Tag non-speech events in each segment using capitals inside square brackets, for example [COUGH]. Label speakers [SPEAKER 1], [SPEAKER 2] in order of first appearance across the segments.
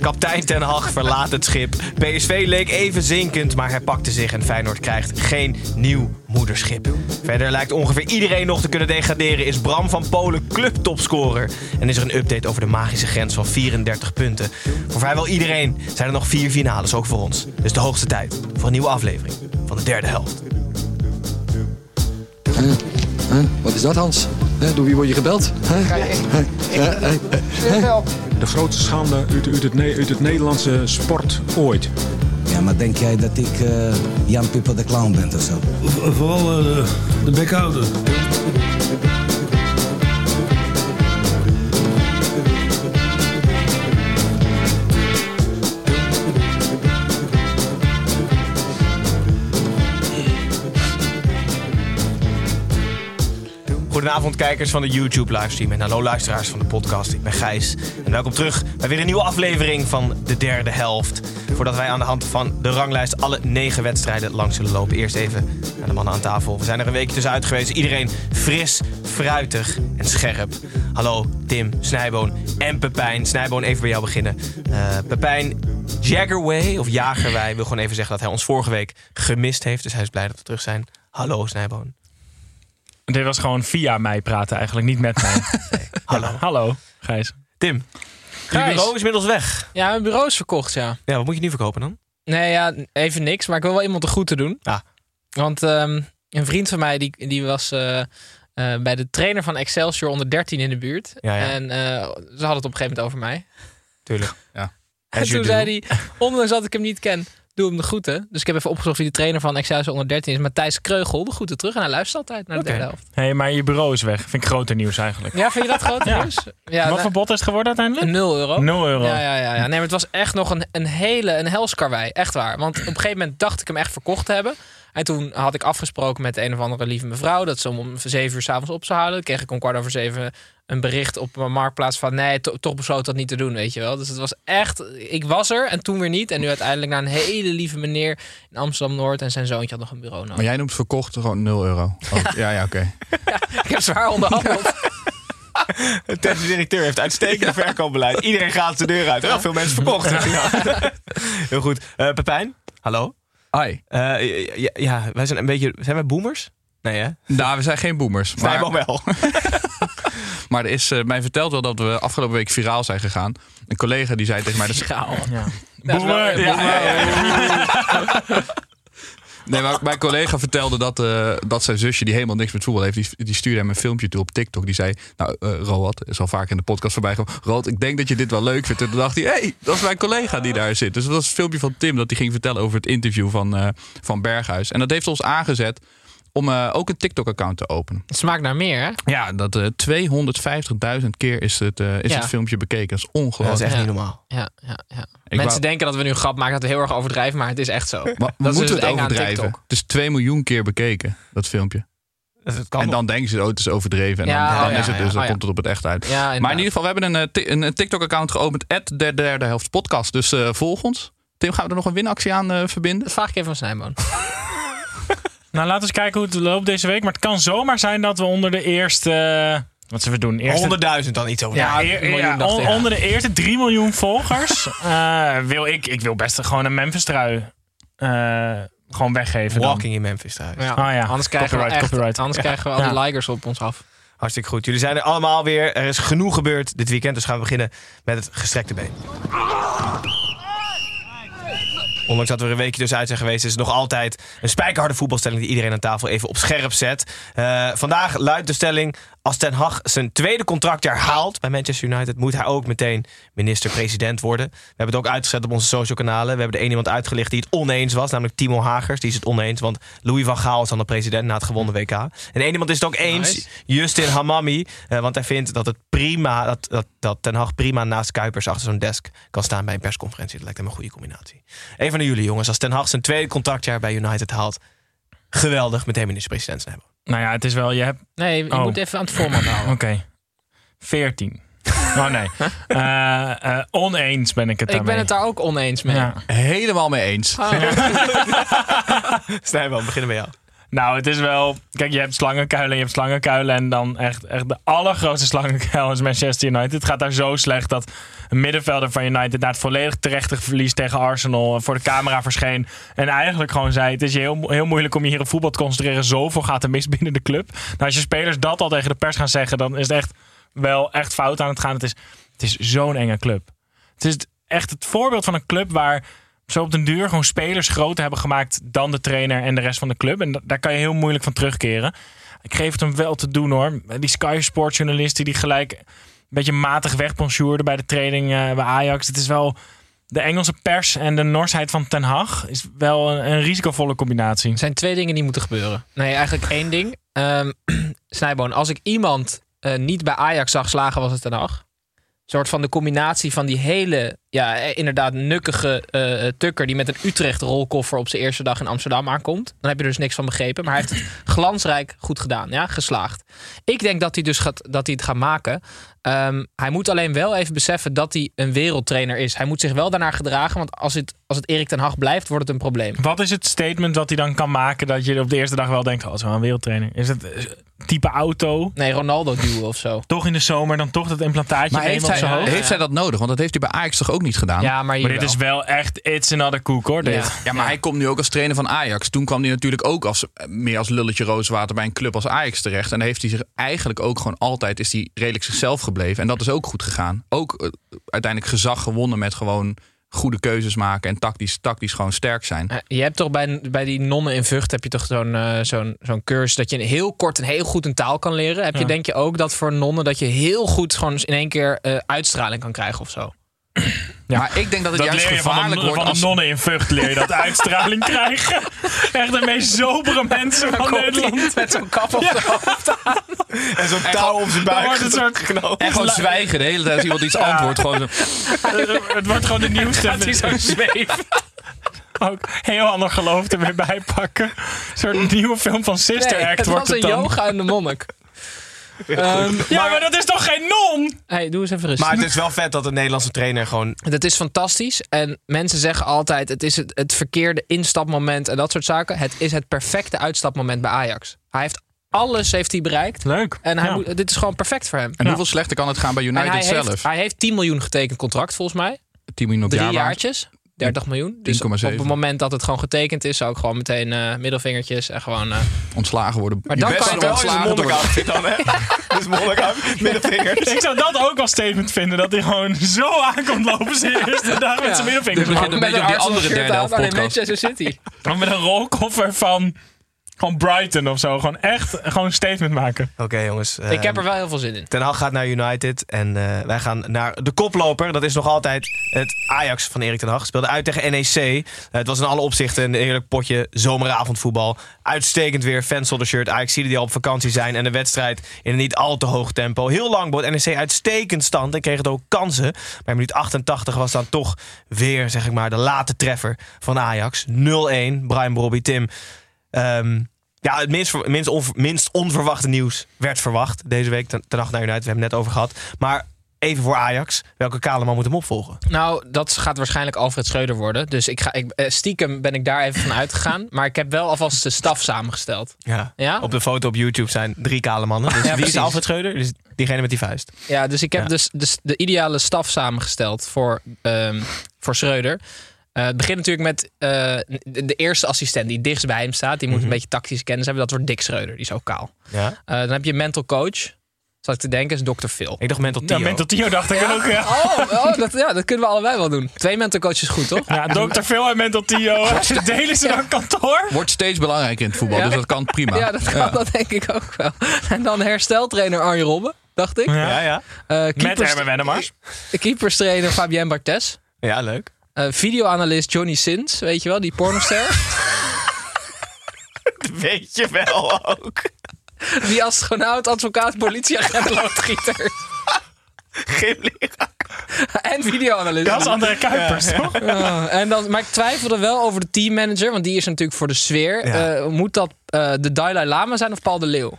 [SPEAKER 1] Kaptein Ten Hag verlaat het schip. PSV leek even zinkend, maar hij pakte zich en Feyenoord krijgt geen nieuw moederschip. Verder lijkt ongeveer iedereen nog te kunnen degraderen. Is Bram van Polen clubtopscorer. En is er een update over de magische grens van 34 punten. Voor vrijwel iedereen zijn er nog vier finales, ook voor ons. Dus de hoogste tijd voor een nieuwe aflevering van de derde helft.
[SPEAKER 2] Wat is dat, Hans? Door wie word je gebeld?
[SPEAKER 3] De grootste schande uit, uit, het, uit het Nederlandse sport ooit.
[SPEAKER 4] Ja, maar denk jij dat ik eh, Jan Pippa de Clown ben of zo?
[SPEAKER 5] Vooral eh, de, de bekhouder.
[SPEAKER 1] Goedenavond kijkers van de YouTube livestream en hallo luisteraars van de podcast. Ik ben Gijs en welkom terug bij weer een nieuwe aflevering van de derde helft. Voordat wij aan de hand van de ranglijst alle negen wedstrijden langs zullen lopen. Eerst even naar de mannen aan tafel. We zijn er een weekje tussenuit geweest. Iedereen fris, fruitig en scherp. Hallo Tim, Snijboon en Pepijn. Snijboon, even bij jou beginnen. Eh Pepijn, Jaggerway of Jagerwij wil gewoon even zeggen dat hij ons vorige week gemist heeft. Dus hij is blij dat we terug zijn. Hallo Snijboon.
[SPEAKER 6] Dit was gewoon via mij praten eigenlijk, niet met mij. [LAUGHS]
[SPEAKER 1] Hallo.
[SPEAKER 6] Ja, hallo, Gijs.
[SPEAKER 1] Tim, je
[SPEAKER 7] Gijs.
[SPEAKER 1] bureau is inmiddels weg.
[SPEAKER 7] Ja, mijn bureau is verkocht, ja.
[SPEAKER 1] Ja, wat moet je nu verkopen dan?
[SPEAKER 7] Nee, ja, even niks. Maar ik wil wel iemand de goed te doen.
[SPEAKER 1] Ah.
[SPEAKER 7] Want ehm, een vriend van mij, die, die was eh, eh, bij de trainer van Excelsior onder 13 in de buurt.
[SPEAKER 1] Ja, ja.
[SPEAKER 7] En eh, ze hadden het op een gegeven moment over mij.
[SPEAKER 1] Tuurlijk.
[SPEAKER 7] En
[SPEAKER 1] As you
[SPEAKER 7] toen
[SPEAKER 1] do.
[SPEAKER 7] zei hij, ondanks dat ik hem niet ken, doe hem de groeten. Dus ik heb even opgezocht wie de trainer van Excelsior onder 13 is. Matthijs Kreugel, de groeten terug. En hij luistert altijd naar de derde helft.
[SPEAKER 6] hey, maar je bureau is weg. Vind ik groter nieuws eigenlijk.
[SPEAKER 7] Ja, vind je dat groot [LAUGHS]
[SPEAKER 6] Ja.
[SPEAKER 7] nieuws? Ja,
[SPEAKER 6] Wat
[SPEAKER 7] nou,
[SPEAKER 6] voor bot is het geworden uiteindelijk?
[SPEAKER 7] 0 euro.
[SPEAKER 6] 0 euro.
[SPEAKER 7] Ja, ja, ja, ja. Nee, maar het was echt nog een, een hele een helskarwei. Echt waar. Want op een gegeven moment dacht ik hem echt verkocht te hebben. En toen had ik afgesproken met een of andere lieve mevrouw... dat ze om zeven uur s'avonds op zou halen. Dan kreeg ik om kwart over zeven een bericht op mijn marktplaats van... nee, to- toch besloten dat niet te doen, weet je wel. Dus het was echt... Ik was er en toen weer niet. En nu uiteindelijk naar een hele lieve meneer in Amsterdam-Noord... en zijn zoontje had nog een bureau nodig.
[SPEAKER 8] Maar jij noemt verkocht gewoon 0 euro. Oh, ja, ja, oké. [LAUGHS]
[SPEAKER 7] Ik heb zwaar onderhandeld.
[SPEAKER 1] De technische directeur heeft uitstekend verkoopbeleid. Iedereen gaat de deur uit. Wel veel mensen verkocht. Ja. [LAUGHS] Heel goed. Eh, Pepijn, hallo.
[SPEAKER 8] Hi.
[SPEAKER 1] Eh, ja, ja, wij zijn een beetje... Zijn wij boomers? Nee, hè?
[SPEAKER 8] Nou, we zijn geen boomers. Maar,
[SPEAKER 1] Snijboon wel. [LAUGHS]
[SPEAKER 8] maar er is eh, mij verteld wel dat we afgelopen week viraal zijn gegaan. Een collega die zei tegen mij... Dat,
[SPEAKER 7] Viraal.
[SPEAKER 6] Ja.
[SPEAKER 7] Dat is wel-
[SPEAKER 6] Boemer.
[SPEAKER 7] ja, [LAUGHS] [LAUGHS]
[SPEAKER 8] nee, maar mijn collega vertelde dat, eh, dat zijn zusje, die helemaal niks met voetbal heeft... die, die stuurde hem een filmpje toe op TikTok. Die zei, nou, eh Roald, is al vaak in de podcast voorbij gekomen... Roald, ik denk dat je dit wel leuk vindt. En toen dacht hij, hey, dat is mijn collega die daar zit. Dus dat was een filmpje van Tim dat hij ging vertellen over het interview van, eh, van Berghuis. En dat heeft ons aangezet om eh, ook een TikTok-account te openen.
[SPEAKER 7] Het smaakt naar meer, hè?
[SPEAKER 8] Ja, dat eh 250.000 keer is, het, eh, is
[SPEAKER 7] Ja.
[SPEAKER 8] het filmpje bekeken. Dat is
[SPEAKER 1] Dat is
[SPEAKER 8] ongelooflijk.
[SPEAKER 1] echt
[SPEAKER 7] Ja.
[SPEAKER 1] niet normaal.
[SPEAKER 7] Ja, ja, ja. Mensen
[SPEAKER 8] wou-
[SPEAKER 7] denken dat we nu een grap maken dat we heel erg overdrijven, maar het is echt zo.
[SPEAKER 8] Maar [LAUGHS] we
[SPEAKER 7] Dat is dus
[SPEAKER 8] moeten
[SPEAKER 7] het
[SPEAKER 8] overdrijven.
[SPEAKER 7] TikTok.
[SPEAKER 8] Het is 2 miljoen keer bekeken, dat filmpje.
[SPEAKER 1] Dat kan
[SPEAKER 8] en
[SPEAKER 1] nog.
[SPEAKER 8] dan denken ze, oh, het is overdreven. En dan,
[SPEAKER 7] Ja,
[SPEAKER 8] dan
[SPEAKER 7] oh ja,
[SPEAKER 8] is het dus, dan
[SPEAKER 7] oh ja.
[SPEAKER 8] komt het op het echt uit.
[SPEAKER 7] Ja,
[SPEAKER 8] maar in ieder geval, we hebben een, eh, een, een TikTok-account geopend. de derde helft podcast. Dus eh, volg ons. Tim, gaan we er nog een winactie aan eh, verbinden?
[SPEAKER 7] Dat vraag ik even aan Snijboon. [LAUGHS]
[SPEAKER 6] Nou, laten we eens kijken hoe het loopt deze week. Maar het kan zomaar zijn dat we onder de eerste... eh, wat zullen we doen? Eerste,
[SPEAKER 1] 100.000 dan iets over.
[SPEAKER 7] Ja, miljoen dacht ja.
[SPEAKER 6] onder de eerste 3 miljoen volgers [LAUGHS] eh, wil ik, ik wil best gewoon een Memphis trui eh, gewoon weggeven. dan.
[SPEAKER 1] Walking in Memphis trouwens.
[SPEAKER 7] Ja.
[SPEAKER 6] Ah ja,
[SPEAKER 7] Anders krijgen we,
[SPEAKER 6] copyright,
[SPEAKER 7] echt,
[SPEAKER 6] copyright.
[SPEAKER 7] Anders
[SPEAKER 6] Ja.
[SPEAKER 7] krijgen we al
[SPEAKER 6] Ja.
[SPEAKER 7] die likers op ons af.
[SPEAKER 1] Hartstikke goed. Jullie zijn er allemaal weer. Er is genoeg gebeurd dit weekend. Dus gaan we beginnen met het gestrekte been. Ondanks dat we er een weekje tussenuit zijn geweest, is het nog altijd een spijkerharde voetbalstelling die iedereen aan tafel even op scherp zet. Eh, vandaag luidt de stelling: Als Ten Hag zijn tweede contractjaar haalt bij Manchester United, moet hij ook meteen minister-president worden. We hebben het ook uitgezet op onze social kanalen. We hebben er één iemand uitgelicht die het oneens was, namelijk Timo Hagers. Die is het oneens, want Louis van Gaal is dan de president na het gewonnen WK. En één iemand is het ook eens,
[SPEAKER 7] Nice.
[SPEAKER 1] Justin Hamami. eh, want hij vindt dat het prima, dat, dat, dat Ten Hag prima naast Kuipers achter zo'n desk kan staan bij een persconferentie. Dat lijkt hem een goede combinatie. Even naar jullie jongens. Als Ten Hag zijn tweede contractjaar bij United haalt, geweldig meteen minister-president hebben.
[SPEAKER 6] Nou ja, het is wel, je hebt...
[SPEAKER 7] Nee, je
[SPEAKER 6] Oh.
[SPEAKER 7] moet even aan het format houden.
[SPEAKER 6] Oké. 14. Oh nee. [LAUGHS] Eh, eh, oneens ben ik het
[SPEAKER 7] Ik
[SPEAKER 6] daarmee.
[SPEAKER 7] ben het daar ook oneens mee.
[SPEAKER 6] Ja.
[SPEAKER 8] Helemaal mee eens.
[SPEAKER 7] Oh. [LAUGHS]
[SPEAKER 1] Snijboom, we beginnen bij jou.
[SPEAKER 6] Nou, het is wel... Kijk, je hebt slangenkuilen en je hebt slangenkuilen. En dan echt, echt de allergrootste slangenkuil is Manchester United. Het gaat daar zo slecht dat een middenvelder van United... na het volledig terechte verlies tegen Arsenal... voor de camera verscheen. En eigenlijk gewoon zei... het is heel, heel moeilijk om je hier op voetbal te concentreren. Zoveel gaat er mis binnen de club. Nou, als je spelers dat al tegen de pers gaan zeggen... dan is het echt wel echt fout aan het gaan. Het is, het is zo'n enge club. Het is echt het voorbeeld van een club waar zo op den duur gewoon spelers groter hebben gemaakt dan de trainer en de rest van de club. En da- daar kan je heel moeilijk van terugkeren. Ik geef het hem wel te doen hoor. Die Sky Sports journalisten die gelijk een beetje matig wegponchoerden bij de training eh, bij Ajax. Het is wel de Engelse pers en de Norsheid van Ten Hag is wel een, risicovolle combinatie.
[SPEAKER 7] Er zijn twee dingen die moeten gebeuren. Nee, eigenlijk één ding. Ehm [CLEARS THROAT] Snijboon, als ik iemand eh, niet bij Ajax zag slagen, was het Ten Hag. Een soort van de combinatie van die hele, ja, eh, inderdaad nukkige eh, tukker... die met een Utrecht-rolkoffer op zijn eerste dag in Amsterdam aankomt. Dan heb je er dus niks van begrepen. Maar hij heeft het [CLEARS THROAT] glansrijk goed gedaan, ja, geslaagd. Ik denk dat hij dus gaat, dat hij het gaat maken. Ehm, hij moet alleen wel even beseffen dat hij een wereldtrainer is. Hij moet zich wel daarnaar gedragen, want als het, als het Erik ten Hag blijft, wordt het een probleem.
[SPEAKER 6] Wat is het statement dat hij dan kan maken dat je op de eerste dag wel denkt... oh, is wel een wereldtrainer. Is het eh, type auto?
[SPEAKER 7] Nee, Ronaldo duwen of zo.
[SPEAKER 6] Toch in de zomer dan toch dat implantaatje
[SPEAKER 8] Maar heeft,
[SPEAKER 6] op
[SPEAKER 8] zij,
[SPEAKER 6] zijn hoofd?
[SPEAKER 8] heeft zij dat nodig? Want dat heeft hij bij Ajax toch ook niet gedaan?
[SPEAKER 7] Ja, maar,
[SPEAKER 6] dit is
[SPEAKER 7] wel.
[SPEAKER 6] echt it's another koek hoor. Dit.
[SPEAKER 7] Ja.
[SPEAKER 8] Ja, maar hij komt nu ook als trainer van Ajax. Toen kwam hij natuurlijk ook als, eh, meer als lulletje rooswater bij een club als Ajax terecht. En dan heeft hij zich eigenlijk ook gewoon altijd is hij redelijk zichzelf gebleven. En dat is ook goed gegaan. Ook eh, uiteindelijk gezag gewonnen met gewoon goede keuzes maken en tactisch, tactisch gewoon sterk zijn.
[SPEAKER 7] Je hebt toch bij, bij die nonnen in Vught heb je toch zo'n eh, zo'n zo'n cursus dat je heel kort en heel goed een taal kan leren. Heb je denk je ook dat voor nonnen dat je heel goed gewoon in één keer eh, uitstraling kan krijgen of zo?
[SPEAKER 8] Maar ik denk dat het
[SPEAKER 6] Dat
[SPEAKER 8] juist
[SPEAKER 6] je van
[SPEAKER 8] gevaarlijk
[SPEAKER 6] de,
[SPEAKER 8] wordt
[SPEAKER 6] van de nonnen in Vught leer je dat uitstraling [LAUGHS] krijgen. Echt de meest sobere mensen van Nederland. [LAUGHS]
[SPEAKER 7] Met zo'n kap op de hoofd.
[SPEAKER 1] En zo'n touw op zijn
[SPEAKER 6] Dan
[SPEAKER 1] buik.
[SPEAKER 6] wordt het soort
[SPEAKER 8] En gewoon zwijgen de hele tijd als iemand iets antwoordt. Gewoon zo. [LAUGHS]
[SPEAKER 6] Het wordt gewoon de nieuwste.
[SPEAKER 7] Gaat hij zo zweven?
[SPEAKER 6] Ook heel ander geloof er weer bij pakken. Een soort nieuwe film van Sister
[SPEAKER 7] Nee,
[SPEAKER 6] Act
[SPEAKER 7] het
[SPEAKER 6] wordt
[SPEAKER 7] was
[SPEAKER 6] het
[SPEAKER 7] een
[SPEAKER 6] dan.
[SPEAKER 7] yoga en de monnik. Ehm,
[SPEAKER 6] Ja, maar dat is toch geen non?
[SPEAKER 7] hey, doe eens even rustig.
[SPEAKER 1] Maar het is wel vet dat een Nederlandse trainer gewoon...
[SPEAKER 7] Dat is fantastisch. En mensen zeggen altijd: het is het, het verkeerde instapmoment en dat soort zaken. Het is het perfecte uitstapmoment bij Ajax. Hij heeft alles heeft hij bereikt.
[SPEAKER 6] Leuk.
[SPEAKER 7] En hij
[SPEAKER 6] Ja.
[SPEAKER 7] moet, dit is gewoon perfect voor hem.
[SPEAKER 8] En hoeveel slechter kan het gaan bij United
[SPEAKER 7] hij,
[SPEAKER 8] zelf?
[SPEAKER 7] heeft, hij heeft 10 miljoen getekend contract volgens mij.
[SPEAKER 8] 10 miljoen op
[SPEAKER 7] Drie
[SPEAKER 8] jaarbasis.
[SPEAKER 7] jaartjes. 30 miljoen. Dus
[SPEAKER 8] 10,7.
[SPEAKER 7] op het moment dat het gewoon getekend is, zou ik gewoon meteen eh, middelvingertjes en gewoon. eh,
[SPEAKER 8] Ontslagen worden.
[SPEAKER 7] Maar dan kan je
[SPEAKER 8] wel ontslagen worden.
[SPEAKER 1] dan, hè? [LAUGHS] [LAUGHS] Dus monnik middelvingers.
[SPEAKER 6] Ik zou dat ook wel statement vinden. Dat hij gewoon zo aankomt lopen zijn eerste dag met zijn middelvingers.
[SPEAKER 8] Dit begint
[SPEAKER 6] omhoog.
[SPEAKER 8] een beetje op die andere derde
[SPEAKER 7] aan,
[SPEAKER 8] helft podcast.
[SPEAKER 7] Manchester City. [LAUGHS]
[SPEAKER 6] Met een rolkoffer van, van Brighton of zo. Gewoon echt gewoon een statement maken.
[SPEAKER 1] Oké jongens.
[SPEAKER 7] ik heb
[SPEAKER 1] ehm,
[SPEAKER 7] er wel heel veel zin in.
[SPEAKER 1] Ten Hag gaat naar United en eh, wij gaan naar de koploper. Dat is nog altijd het Ajax van Erik ten Hag. Speelde uit tegen NEC. Eh, het was in alle opzichten een heerlijk potje zomeravondvoetbal. Uitstekend weer, fans zonder shirt. Ajax die al op vakantie zijn. En de wedstrijd in een niet al te hoog tempo. Heel lang bood NEC uitstekend stand en kreeg het ook kansen. Maar in minuut 88 was dan toch weer, zeg ik maar, de late treffer van Ajax. 0-1. Brian Brobby, Tim. Ehm, ja, het minst, ver- minst, onver- minst onverwachte nieuws werd verwacht deze week. Ten, ten naar United, we hebben het net over gehad. Maar even voor Ajax. Welke kale man moet hem opvolgen?
[SPEAKER 7] Nou, dat gaat waarschijnlijk Alfred Schreuder worden. Dus ik ga, ik, eh, stiekem ben ik daar even van uitgegaan. Maar ik heb wel alvast de staf samengesteld.
[SPEAKER 1] Ja.
[SPEAKER 7] Ja?
[SPEAKER 1] Op de foto op YouTube zijn drie kale mannen. Dus [LAUGHS]
[SPEAKER 7] Ja,
[SPEAKER 1] wie is. Alfred Schreuder? Dus diegene met die vuist.
[SPEAKER 7] Ja, dus ik heb
[SPEAKER 1] Ja.
[SPEAKER 7] dus, dus de ideale staf samengesteld voor, ehm, voor Schreuder. Eh, het begint natuurlijk met eh, de, de eerste assistent die dichtst bij hem staat. Die moet
[SPEAKER 1] Mhm.
[SPEAKER 7] een beetje tactische kennis hebben. Dat wordt Dick Schreuder. Die is ook kaal.
[SPEAKER 1] Ja.
[SPEAKER 7] Eh, dan heb je mental coach. Zat ik te denken, is Dr. Phil.
[SPEAKER 1] Ik dacht Mental Tio.
[SPEAKER 6] Ja, Mental Tio dacht ik ook. Ja,
[SPEAKER 7] Oh, oh dat, ja, dat kunnen we allebei wel doen. Twee mental coaches goed, toch?
[SPEAKER 6] ja Dr. Phil en Mental Tio. [LAUGHS] Delen ze dan kantoor?
[SPEAKER 8] Wordt steeds belangrijker in het voetbal,
[SPEAKER 7] Ja.
[SPEAKER 8] dus dat kan prima.
[SPEAKER 7] Ja, dat kan dat denk ik ook wel. En dan hersteltrainer Arjen Robben, dacht ik.
[SPEAKER 1] Ja, ja.
[SPEAKER 7] Eh,
[SPEAKER 6] Met
[SPEAKER 7] keepers-
[SPEAKER 6] Erben Wennemars.
[SPEAKER 7] Keeperstrainer Fabien Barthes.
[SPEAKER 1] Ja, leuk.
[SPEAKER 7] Eh, videoanalist Johnny Sins, weet je wel, die pornoster. [LAUGHS]
[SPEAKER 1] Weet je wel ook.
[SPEAKER 7] die astronaut, advocaat, politieagent, [LAUGHS] loodgieter.
[SPEAKER 1] Gymleraar.
[SPEAKER 7] en videoanalist.
[SPEAKER 6] Dat is André Kuipers, toch?
[SPEAKER 7] Ja, en dan, maar ik twijfelde wel over de teammanager, want die is natuurlijk voor de sfeer.
[SPEAKER 1] Ja.
[SPEAKER 7] Eh, moet dat eh, de Dalai Lama zijn of Paul de Leeuw?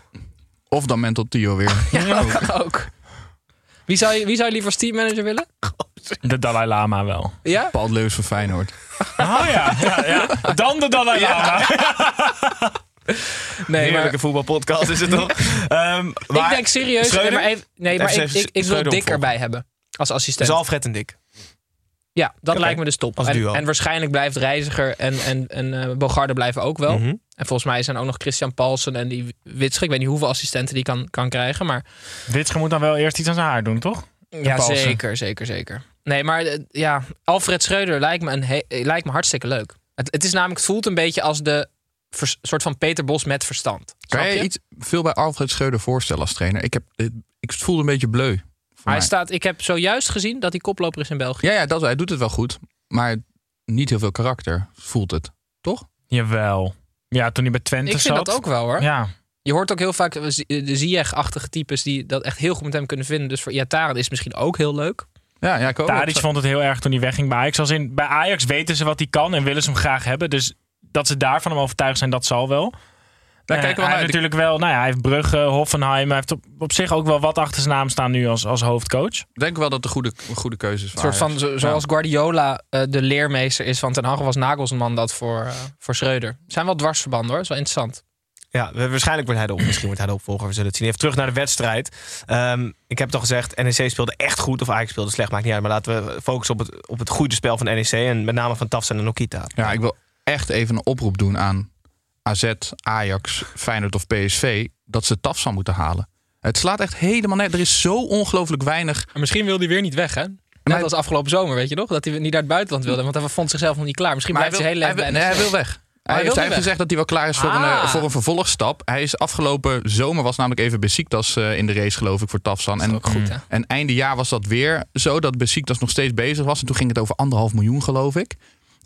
[SPEAKER 8] Of dan Mental Tio weer. [LAUGHS]
[SPEAKER 7] Ja, dat kan ook. Wie zou, je, wie zou je liever als teammanager willen? [LAUGHS]
[SPEAKER 6] De Dalai Lama wel.
[SPEAKER 7] Ja?
[SPEAKER 8] Paul Leus van Feyenoord.
[SPEAKER 6] Oh ja, ja, ja. Dan de Dalai Lama. [LAUGHS]
[SPEAKER 7] Nee,
[SPEAKER 1] Heerlijke
[SPEAKER 7] maar
[SPEAKER 1] voetbalpodcast is het toch? [LAUGHS] Ehm, maar
[SPEAKER 7] ik denk serieus. Nee, maar, even, nee, maar ik, ik, ik wil Dick erbij hebben. Als assistent.
[SPEAKER 1] Dus Alfred en Dick.
[SPEAKER 7] Ja, dat lijkt me dus top.
[SPEAKER 1] als
[SPEAKER 7] En,
[SPEAKER 1] duo.
[SPEAKER 7] en waarschijnlijk blijft Reiziger en, en, en eh, Bogarde blijven ook wel.
[SPEAKER 1] Mhm.
[SPEAKER 7] En volgens mij zijn ook nog Christian Paulsen en die Witsche. Ik weet niet hoeveel assistenten die kan, kan krijgen. Maar
[SPEAKER 6] Witsche moet dan wel eerst iets aan zijn haar doen, toch?
[SPEAKER 7] ja,
[SPEAKER 6] Paulsen.
[SPEAKER 7] zeker, zeker, zeker. Nee, maar eh, ja, Alfred Schreuder lijkt me, een he- eh, lijkt me hartstikke leuk. Het, het is namelijk, het voelt een beetje als de vers- soort van Peter Bos met verstand.
[SPEAKER 8] Kan
[SPEAKER 7] Snap
[SPEAKER 8] je
[SPEAKER 7] je?
[SPEAKER 8] iets veel bij Alfred Schreuder voorstellen als trainer? Ik, heb, ik voelde een beetje bleu.
[SPEAKER 7] Hij staat, ik heb zojuist gezien dat hij koploper is in België.
[SPEAKER 8] Ja, ja dat, hij doet het wel goed. Maar niet heel veel karakter voelt het. Toch?
[SPEAKER 6] Jawel. Ja, toen hij bij Twente
[SPEAKER 7] ik vind
[SPEAKER 6] zat.
[SPEAKER 7] dat ook wel hoor.
[SPEAKER 6] Ja.
[SPEAKER 7] Je hoort ook heel vaak eh, de Ziyech-achtige types die dat echt heel goed met hem kunnen vinden. Dus voor Iataren is het misschien ook heel leuk.
[SPEAKER 8] Ja, ja ik ook.
[SPEAKER 6] Tadic vond het heel erg toen hij wegging bij Ajax. Als in, bij Ajax weten ze wat hij kan en willen ze hem graag hebben. Dus dat ze daarvan hem overtuigd zijn, dat zal wel.
[SPEAKER 8] Daar kijken we
[SPEAKER 6] hij
[SPEAKER 8] naar.
[SPEAKER 6] heeft natuurlijk wel, nou ja, hij heeft Brugge, Hoffenheim. Hij heeft op, op zich ook wel wat achter zijn naam staan nu als, als hoofdcoach.
[SPEAKER 8] Ik denk wel dat het een goede, goede keuze is.
[SPEAKER 7] Een soort van, zo- zoals Guardiola eh, de leermeester is van Ten Hag, was Nagelsman dat voor, eh, voor Schreuder. Zijn wel dwarsverbanden hoor, dat is wel interessant.
[SPEAKER 1] Ja, we- waarschijnlijk wordt hij de op. Misschien wordt hij de opvolger. We zullen het zien. Even terug naar de wedstrijd. Ehm, ik heb al gezegd, NEC speelde echt goed. Of Ajax speelde slecht, maakt niet uit. Maar laten we focussen op het, op het goede spel van NEC. En met name van Tafsen en Nokita.
[SPEAKER 8] Ja, ik wil echt even een oproep doen aan AZ, Ajax, Feyenoord of PSV. Dat ze Tafsan moeten halen. Het slaat echt helemaal net. Er is zo ongelooflijk weinig.
[SPEAKER 7] En misschien wil hij weer niet weg hè? Net
[SPEAKER 8] Maar-
[SPEAKER 7] als afgelopen zomer, weet je nog? Dat hij niet naar het buitenland wilde, want hij vond zichzelf nog niet klaar. Misschien blijft
[SPEAKER 8] hij wil,
[SPEAKER 7] heel
[SPEAKER 8] hij, wil,
[SPEAKER 7] bij
[SPEAKER 8] nee, hij wil weg. Hij, heeft, hij gezegd dat hij wel klaar is voor, een,
[SPEAKER 7] Ah.
[SPEAKER 8] eh, voor een vervolgstap. Hij is afgelopen zomer was namelijk even Besiktas eh in de race geloof ik voor Tafsan. En,
[SPEAKER 7] goed, hè?
[SPEAKER 8] en einde jaar was dat weer zo dat Besiktas nog steeds bezig was. En toen ging het over anderhalf miljoen geloof ik.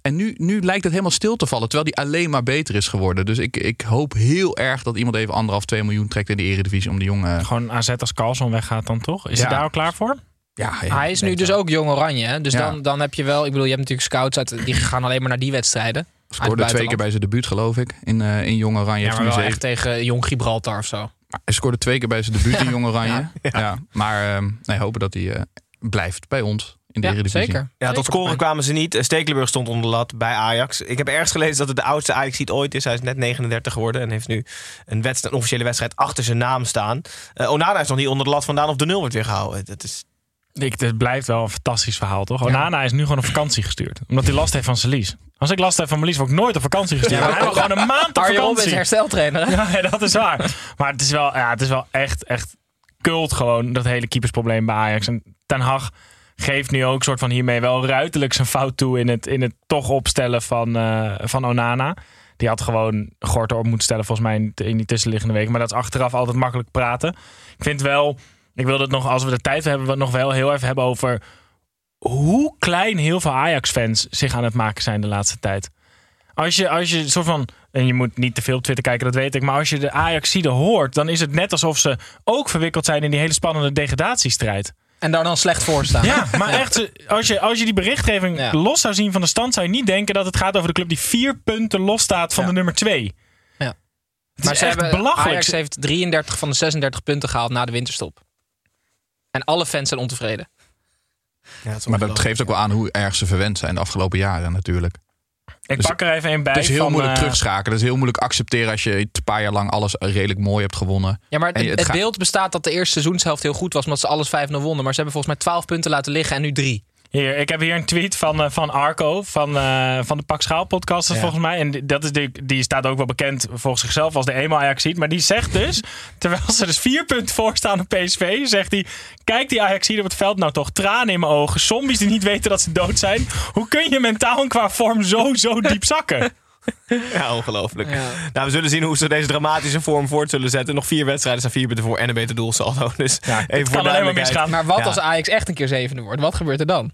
[SPEAKER 8] En nu, nu lijkt het helemaal stil te vallen. Terwijl die alleen maar beter is geworden. Dus ik, ik hoop heel erg dat iemand even anderhalf, twee miljoen trekt in de eredivisie. Om die jongen...
[SPEAKER 6] Gewoon AZ als Carlson weggaat dan toch? Is
[SPEAKER 8] Ja.
[SPEAKER 6] hij daar al klaar voor?
[SPEAKER 8] Ja, ja,
[SPEAKER 7] Hij is nu dus
[SPEAKER 8] wel.
[SPEAKER 7] ook jong oranje. Hè? Dus
[SPEAKER 8] Ja.
[SPEAKER 7] dan, dan heb je wel, ik bedoel, je hebt natuurlijk scouts uit, die gaan alleen maar naar die wedstrijden.
[SPEAKER 8] Scoorde twee keer bij zijn debuut geloof ik. In, eh in Jong Oranje.
[SPEAKER 7] Ja, maar wel echt tegen jong Gibraltar of zo.
[SPEAKER 8] Maar Hij scoorde twee keer bij zijn debuut in Jong Oranje. ja. Maar ehm, nee, hopen dat hij eh, blijft bij ons in de
[SPEAKER 7] Ja,
[SPEAKER 8] Eredivisie.
[SPEAKER 7] zeker.
[SPEAKER 1] Ja, tot scoren kwamen ze niet. Stekelenburg stond onder de lat bij Ajax. Ik heb ergens gelezen dat het de oudste ajax ooit is. Hij is net 39 geworden en heeft nu een, wedstrijd, een officiële wedstrijd achter zijn naam staan. Eh, Onana is nog niet onder de lat vandaan of de nul wordt weer gehouden. Dat is,
[SPEAKER 6] Ik, het blijft wel een fantastisch verhaal, toch? Onana is nu gewoon op vakantie gestuurd. Omdat hij last heeft van zijn lies. Als ik last heb van mijn lies, word ik nooit op vakantie gestuurd.
[SPEAKER 7] Ja,
[SPEAKER 6] hij heeft gewoon een maand op
[SPEAKER 7] Arjen
[SPEAKER 6] vakantie.
[SPEAKER 7] hersteltrainer. hè?
[SPEAKER 6] Ja, [LAUGHS] ja, dat is waar. Maar het is wel, ja, het is wel echt, echt cult gewoon, dat hele keepersprobleem bij Ajax. En Ten Hag geeft nu ook soort van hiermee wel ruiterlijk zijn fout toe in het, in het toch opstellen van, eh, van Onana. Die had gewoon Gorter op moeten stellen volgens mij in, die tussenliggende weken. Maar dat is achteraf altijd makkelijk praten. Ik vind wel, ik wil het nog, als we de tijd hebben, we nog wel heel even hebben over hoe klein heel veel Ajax-fans zich aan het maken zijn de laatste tijd. Als je, als je soort van. En je moet niet te veel op Twitter kijken, dat weet ik. Maar als je de Ajaxide hoort, dan is het net alsof ze ook verwikkeld zijn in die hele spannende degradatiestrijd.
[SPEAKER 7] En daar dan slecht voor staan.
[SPEAKER 6] Ja, maar echt, als je, als je die berichtgeving
[SPEAKER 7] Ja.
[SPEAKER 6] los zou zien van de stand, zou je niet denken dat het gaat over de club die vier punten los staat van
[SPEAKER 7] Ja.
[SPEAKER 6] de nummer twee.
[SPEAKER 7] Ja.
[SPEAKER 6] Het
[SPEAKER 7] Maar
[SPEAKER 6] is
[SPEAKER 7] ze
[SPEAKER 6] echt
[SPEAKER 7] hebben,
[SPEAKER 6] belachelijk.
[SPEAKER 7] Ajax heeft 33 van de 36 punten gehaald na de winterstop. En alle fans zijn ontevreden.
[SPEAKER 8] Maar dat geeft ook wel aan hoe erg ze verwend zijn de afgelopen jaren natuurlijk.
[SPEAKER 6] Ik
[SPEAKER 8] dus-
[SPEAKER 6] pak er even een bij.
[SPEAKER 8] Het is heel
[SPEAKER 6] van,
[SPEAKER 8] moeilijk
[SPEAKER 6] eh,
[SPEAKER 8] terugschakelen. Het is heel moeilijk accepteren als je een paar jaar lang alles redelijk mooi hebt gewonnen.
[SPEAKER 7] Ja, maar het,
[SPEAKER 8] het
[SPEAKER 7] het
[SPEAKER 8] gaat-
[SPEAKER 7] beeld bestaat dat de eerste seizoenshelft heel goed was, omdat ze alles 5-0 wonnen. Maar ze hebben volgens mij 12 punten laten liggen en nu 3.
[SPEAKER 6] Hier, ik heb hier een tweet van, eh, van Arco van, eh, van de Pak Schaal podcast
[SPEAKER 1] Ja.
[SPEAKER 6] volgens mij. En die- dat is die, die staat ook wel bekend volgens zichzelf als de emo Ajaxiet. Maar die zegt dus, [LAUGHS] terwijl ze dus vier punten voor staan op PSV, zegt hij... Kijk die Ajaxiet op het veld nou toch, tranen in mijn ogen. Zombies die niet weten dat ze dood zijn. Hoe kun je mentaal en qua vorm zo, zo diep zakken? [LAUGHS] [LAUGHS]
[SPEAKER 1] Ja, ongelooflijk.
[SPEAKER 7] Ja.
[SPEAKER 1] Nou, we zullen zien hoe ze deze dramatische vorm voort zullen zetten. Nog vier wedstrijden staan vier punten voor en een beter doelsaldo. [LAUGHS] Dus
[SPEAKER 6] Ja,
[SPEAKER 1] even voor
[SPEAKER 6] maar.
[SPEAKER 7] Maar wat
[SPEAKER 1] Ja.
[SPEAKER 7] als Ajax echt een keer zevende wordt? Wat gebeurt er dan?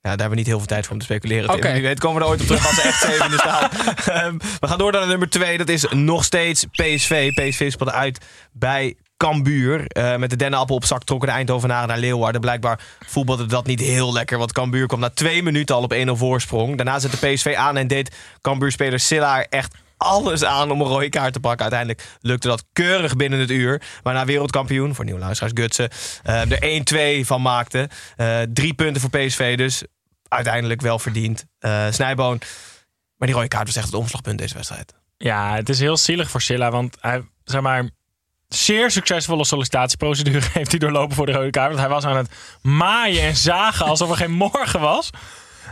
[SPEAKER 1] Ja, daar hebben we niet heel veel tijd voor om te speculeren.
[SPEAKER 7] Oké.
[SPEAKER 1] Wie weet komen we er ooit op terug als ze echt zevende [LAUGHS] staan. Ehm, we gaan door naar nummer twee. Dat is nog steeds PSV. PSV speelde uit bij Cambuur. Eh, met de dennenappel op zak trokken de Eindhovenaren naar Leeuwarden. Blijkbaar voetbalde dat niet heel lekker. Want Cambuur kwam na twee minuten al op 1-0 voorsprong. Daarna zette PSV aan en deed Cambuur-speler Silla er echt alles aan om een rode kaart te pakken. Uiteindelijk lukte dat keurig binnen het uur. Waarna wereldkampioen, voor nieuwe luisteraars Gutsen, eh, er 1-2 van maakte. Eh, drie punten voor PSV dus. Uiteindelijk wel verdiend. Eh Snijboon. Maar die rode kaart was echt het omslagpunt deze wedstrijd.
[SPEAKER 6] Ja, het is heel zielig voor Silla, want hij, zeg maar, zeer succesvolle sollicitatieprocedure [LAUGHS] heeft hij doorlopen voor de rode kaart. Want hij was aan het maaien en zagen alsof er geen morgen was.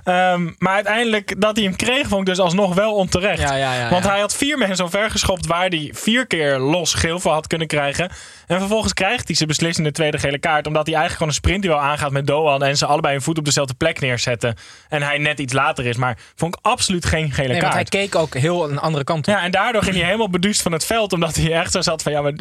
[SPEAKER 6] Ehm, maar uiteindelijk dat hij hem kreeg, vond ik dus alsnog wel onterecht.
[SPEAKER 7] Ja, ja, ja,
[SPEAKER 6] Want
[SPEAKER 7] ja.
[SPEAKER 6] hij had vier mensen omver geschopt waar hij vier keer los geel voor had kunnen krijgen. En vervolgens krijgt hij zijn beslissende tweede gele kaart. Omdat hij eigenlijk gewoon een sprintduel aangaat met Doan. En ze allebei hun voet op dezelfde plek neerzetten. En hij net iets later is. Maar vond ik absoluut geen gele
[SPEAKER 7] Nee, want
[SPEAKER 6] kaart.
[SPEAKER 7] hij keek ook heel een andere kant op.
[SPEAKER 6] Ja, en daardoor ging hij helemaal beduust van het veld. Omdat hij echt zo zat van, ja, maar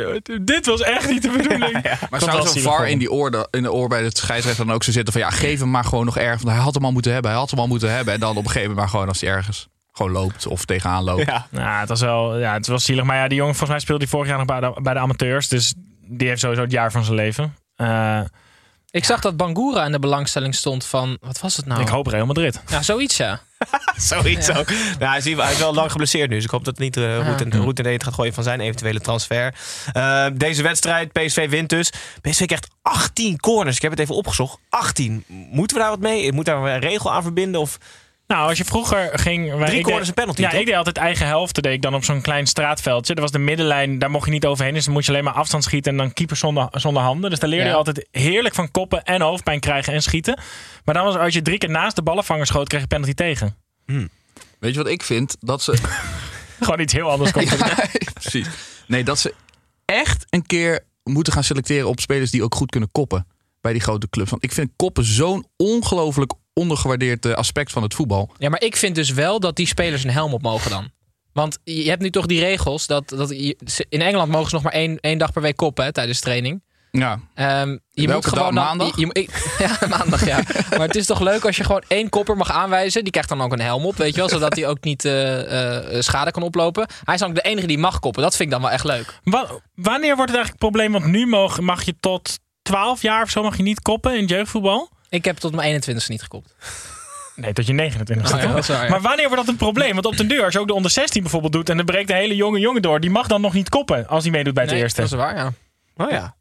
[SPEAKER 6] dit was echt niet de bedoeling.
[SPEAKER 8] Maar zou zo'n VAR in, die oor, in de oor bij de scheidsrechter dan ook zo zitten van... ja, geef hem maar gewoon nog erg. Want hij had hem al moeten hebben, hij had hem al moeten hebben. En dan op een gegeven moment maar gewoon als hij ergens gewoon loopt of tegenaan loopt.
[SPEAKER 1] Ja.
[SPEAKER 6] Het was wel, ja, het was zielig. Maar ja, die jongen, volgens mij speelde hij vorig jaar nog bij de, bij de amateurs. Dus die heeft sowieso het jaar van zijn leven. Eh,
[SPEAKER 7] Ik zag dat Bangura in de belangstelling stond van... Wat was het nou?
[SPEAKER 6] Ik hoop Real Madrid.
[SPEAKER 7] Ja, zoiets ja. [LAUGHS]
[SPEAKER 1] Zoiets ook. Nou, hij, is, hij is wel lang geblesseerd nu. Dus ik hoop dat het niet uh, en, roet en deed gaat gooien van zijn eventuele transfer. Uh, deze wedstrijd, PSV wint dus. PSV krijgt 18 corners. Ik heb het even opgezocht. 18. Moeten we daar wat mee? Moet daar een regel aan verbinden? Of...
[SPEAKER 6] Nou, als je vroeger ging...
[SPEAKER 1] Drie een penalty,
[SPEAKER 6] Ja,
[SPEAKER 1] toch?
[SPEAKER 6] ik deed altijd eigen helft. deed ik dan op zo'n klein straatveldje. Dat was de middenlijn. Daar mocht je niet overheen. Dus dan moest je alleen maar afstand schieten. En dan keeper zonder, zonder handen. Dus daar leerde
[SPEAKER 7] Ja.
[SPEAKER 6] je altijd heerlijk van koppen en hoofdpijn krijgen en schieten. Maar dan was als je drie keer naast de ballenvanger schoot, kreeg je penalty tegen.
[SPEAKER 8] Weet je wat ik vind? Dat ze... [LAUGHS]
[SPEAKER 6] Gewoon iets heel anders komt. [LAUGHS]
[SPEAKER 8] Ja, precies. Nee, dat ze echt een keer moeten gaan selecteren op spelers die ook goed kunnen koppen. Bij die grote clubs. Want ik vind koppen zo'n ongelooflijk ondergewaardeerd eh, aspect van het voetbal.
[SPEAKER 7] Ja, maar ik vind dus wel dat die spelers een helm op mogen dan. Want je hebt nu toch die regels dat, dat in Engeland mogen ze nog maar één, één dag per week koppen hè, tijdens training.
[SPEAKER 8] Ja.
[SPEAKER 7] Ehm, je
[SPEAKER 8] Welke
[SPEAKER 7] moet gewoon dan-
[SPEAKER 8] Maandag?
[SPEAKER 7] je- je- ik- [LAUGHS] ja, maandag, ja. Maar het is toch leuk als je gewoon één kopper mag aanwijzen. Die krijgt dan ook een helm op, weet je wel. Zodat hij ook niet eh, eh, schade kan oplopen. Hij is dan ook de enige die mag koppen. Dat vind ik dan wel echt leuk.
[SPEAKER 6] Wa- wanneer wordt het eigenlijk een probleem? Want nu mag, mag je tot 12 jaar of zo mag je niet koppen in jeugdvoetbal.
[SPEAKER 7] Ik heb tot mijn 21 niet gekopt.
[SPEAKER 6] Nee, tot je 29
[SPEAKER 7] Oh ja, dat is waar, ja.
[SPEAKER 6] Maar wanneer wordt dat een probleem? Want op den deur, als je ook de onder 16 bijvoorbeeld doet... en dan breekt de hele jonge jongen door... die mag dan nog niet koppen als hij meedoet bij het
[SPEAKER 7] Nee,
[SPEAKER 6] eerste.
[SPEAKER 7] Dat is waar, ja.
[SPEAKER 1] Oh ja.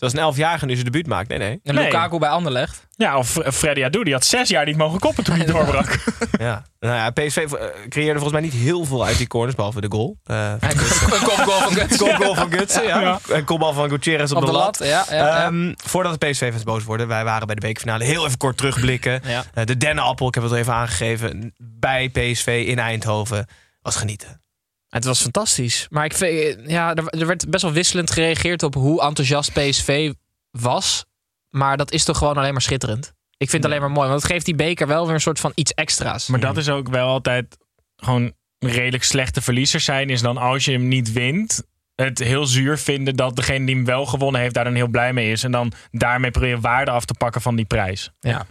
[SPEAKER 1] Zoals een 11-jarige nu zijn debuut maakt. Nee, nee.
[SPEAKER 7] En
[SPEAKER 6] Nee.
[SPEAKER 7] Lukaku bij Anderlecht.
[SPEAKER 6] Ja, of Fre- Freddy Adu, die had zes jaar niet mogen koppen toen hij [LAUGHS] doorbrak.
[SPEAKER 1] Ja. Nou ja, PSV eh, creëerde volgens mij niet heel veel uit die corners, behalve de goal. Eh [LAUGHS]
[SPEAKER 7] Een kopgoal van Guts.
[SPEAKER 1] kopgoal van Gutsen, ja.
[SPEAKER 6] Ja.
[SPEAKER 1] En kopbal van Gutierrez op,
[SPEAKER 7] Op de lat, ja. ja, ja.
[SPEAKER 1] Ehm, voordat de PSV-fans boos worden, wij waren bij de bekerfinale heel even kort terugblikken.
[SPEAKER 7] Ja.
[SPEAKER 1] Eh, de dennenappel, ik heb het al even aangegeven, bij PSV in Eindhoven was genieten.
[SPEAKER 7] Het was fantastisch. Maar ik vind, ja, er, er werd best wel wisselend gereageerd op hoe enthousiast PSV was. Maar dat is toch gewoon alleen maar schitterend. Ik vind het alleen maar mooi. Want het geeft die beker wel weer een soort van iets extra's.
[SPEAKER 6] Maar dat is ook wel altijd gewoon redelijk slechte verliezers zijn. Is dan als je hem niet wint, het heel zuur vinden dat degene die hem wel gewonnen heeft daar dan heel blij mee is. En dan daarmee proberen waarde af te pakken van die prijs.
[SPEAKER 7] Ja.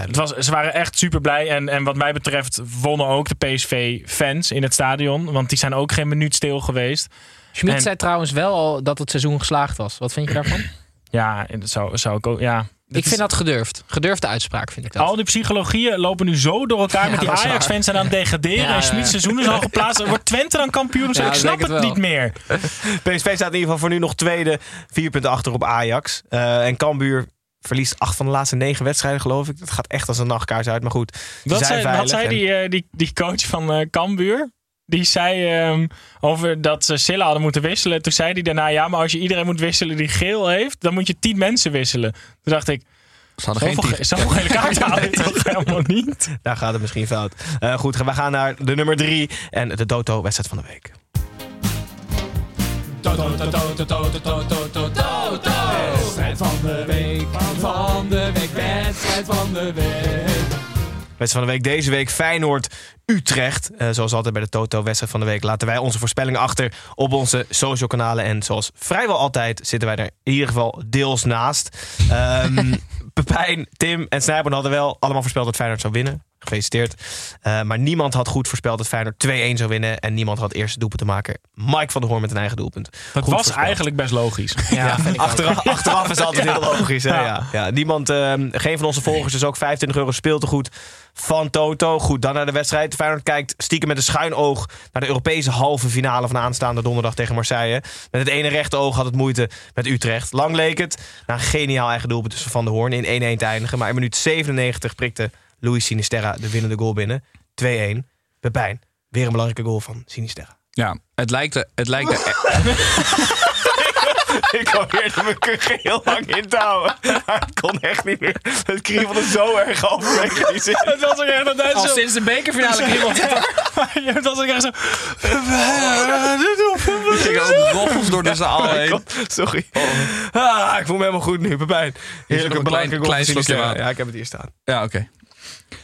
[SPEAKER 6] Het was, ze waren echt super blij. En, en wat mij betreft wonnen ook de PSV-fans in het stadion. Want die zijn ook geen minuut stil geweest.
[SPEAKER 7] Schmid
[SPEAKER 6] En-
[SPEAKER 7] zei trouwens wel al dat het seizoen geslaagd was. Wat vind je daarvan? [CLEARS THROAT]
[SPEAKER 6] Ja, dat zou, zou ik ook. Ja.
[SPEAKER 7] ik vind dat gedurfd. Gedurfde uitspraak vind ik dat.
[SPEAKER 6] Al die psychologieën lopen nu zo door elkaar
[SPEAKER 7] Ja,
[SPEAKER 6] met die. Ajax-fans zijn aan het degraderen.
[SPEAKER 7] Ja,
[SPEAKER 6] en Schmid's
[SPEAKER 7] ja.
[SPEAKER 6] seizoen is al geplaatst. [LAUGHS] Wordt Twente dan kampioen?
[SPEAKER 7] Ja,
[SPEAKER 6] ik snap het
[SPEAKER 7] het
[SPEAKER 6] niet meer. [LAUGHS]
[SPEAKER 1] PSV staat in ieder geval voor nu nog tweede, vier punten achter op Ajax. Eh, en Cambuur verliest acht van de laatste negen wedstrijden, geloof ik. Dat gaat echt als een nachtkaars uit, maar goed. zijn
[SPEAKER 6] zei, zei
[SPEAKER 1] en-
[SPEAKER 6] die, eh, die, die coach van eh Cambuur? Die zei ehm, over dat ze Silla hadden moeten wisselen. Toen zei hij daarna, ja, maar als je iedereen moet wisselen die geel heeft, dan moet je tien mensen wisselen. Toen dacht ik,
[SPEAKER 8] Ze hadden geen
[SPEAKER 6] Zoveel, gele [LAUGHS] [LAUGHS] toch helemaal niet?
[SPEAKER 1] Daar gaat het misschien fout. Eh, goed, we gaan naar de nummer drie en de Toto-wedstrijd van de week.
[SPEAKER 6] Wedstrijd van de week, van de week, wedstrijd van de week.
[SPEAKER 1] Wedstrijd van de week deze week Feyenoord-Utrecht. Eh, zoals altijd bij de Toto-wedstrijd van de week laten wij onze voorspellingen achter op onze social kanalen. En zoals vrijwel altijd zitten wij er in ieder geval deels naast. Ehm [LAUGHS] Pepijn, Tim en Snijboon hadden wel allemaal voorspeld dat Feyenoord zou winnen. Gefeliciteerd. Eh, maar niemand had goed voorspeld dat Feyenoord 2-1 zou winnen. En niemand had eerste doelpunt te maken. Mike van der Hoorn met een eigen doelpunt.
[SPEAKER 6] Dat
[SPEAKER 1] Goed
[SPEAKER 6] was
[SPEAKER 1] voorspeld.
[SPEAKER 6] eigenlijk best logisch. [LAUGHS]
[SPEAKER 7] Ja.
[SPEAKER 1] Achteraf, achteraf is altijd [LAUGHS] heel logisch. Hè?
[SPEAKER 6] Ja.
[SPEAKER 1] Ja. Ja. Niemand, ehm, geen van onze volgers is ook 25 euro speeltegoed van Toto. Goed, dan naar de wedstrijd. Feyenoord kijkt stiekem met een schuin oog naar de Europese halve finale van aanstaande donderdag tegen Marseille. Met het ene rechte oog had het moeite met Utrecht. Lang leek het een geniaal eigen doelpunt tussen Van der Hoorn in 1-1 te eindigen. Maar in minuut 97 prikte Luis Sinisterra de winnende goal binnen. 2-1. Pepijn, weer een belangrijke goal van Sinisterra.
[SPEAKER 8] Ja, het lijkt er... Het lijkt er [LAUGHS]
[SPEAKER 1] Ik probeerde mijn kuchen heel lang in te houden. Maar het kon echt niet meer. Het kriebelde zo erg over die zin.
[SPEAKER 6] Het was ook echt dat
[SPEAKER 7] Al sinds de bekerfinale kriebelt het.
[SPEAKER 6] Het was ook echt zo...
[SPEAKER 8] gingen ook roffels door de zaal heen.
[SPEAKER 1] Sorry. Ah, ik voel me helemaal goed nu. Pepijn.
[SPEAKER 8] nog
[SPEAKER 1] Heerlijke
[SPEAKER 8] een
[SPEAKER 1] belangrijke
[SPEAKER 8] klein-
[SPEAKER 1] goal
[SPEAKER 8] klein
[SPEAKER 1] van
[SPEAKER 8] slokje?
[SPEAKER 1] Ja, ik heb het hier staan.
[SPEAKER 8] Ja, oké.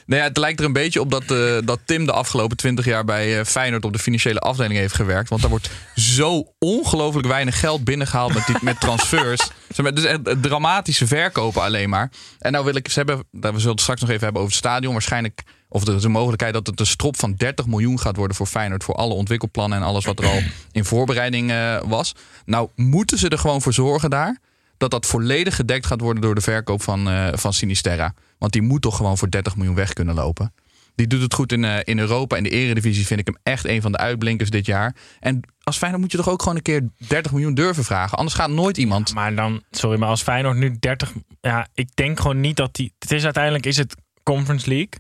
[SPEAKER 8] Nou ja, het lijkt er een beetje op dat, eh, dat Tim de afgelopen 20 jaar bij eh, Feyenoord op de financiële afdeling heeft gewerkt. Want daar wordt zo ongelooflijk weinig geld binnengehaald met, met transfers. [LAUGHS] Dus echt dramatische verkopen alleen maar. En nou wil ik, ze hebben, we zullen het straks nog even hebben over het stadion. Waarschijnlijk, of er is een mogelijkheid dat het een strop van 30 miljoen gaat worden voor Feyenoord. Voor alle ontwikkelplannen en alles wat er al in voorbereiding eh, was. Nou, moeten ze er gewoon voor zorgen daar dat dat volledig gedekt gaat worden door de verkoop van, eh, van Sinisterra. Want die moet toch gewoon voor 30 miljoen weg kunnen lopen. Die doet het goed in, eh, in Europa. In de Eredivisie vind ik hem echt een van de uitblinkers dit jaar. En als Feyenoord moet je toch ook gewoon een keer 30 miljoen durven vragen. Anders gaat nooit iemand...
[SPEAKER 6] Maar dan, sorry, maar als Feyenoord nu 30... Ja, ik denk gewoon niet dat die... Het is uiteindelijk is het Conference League.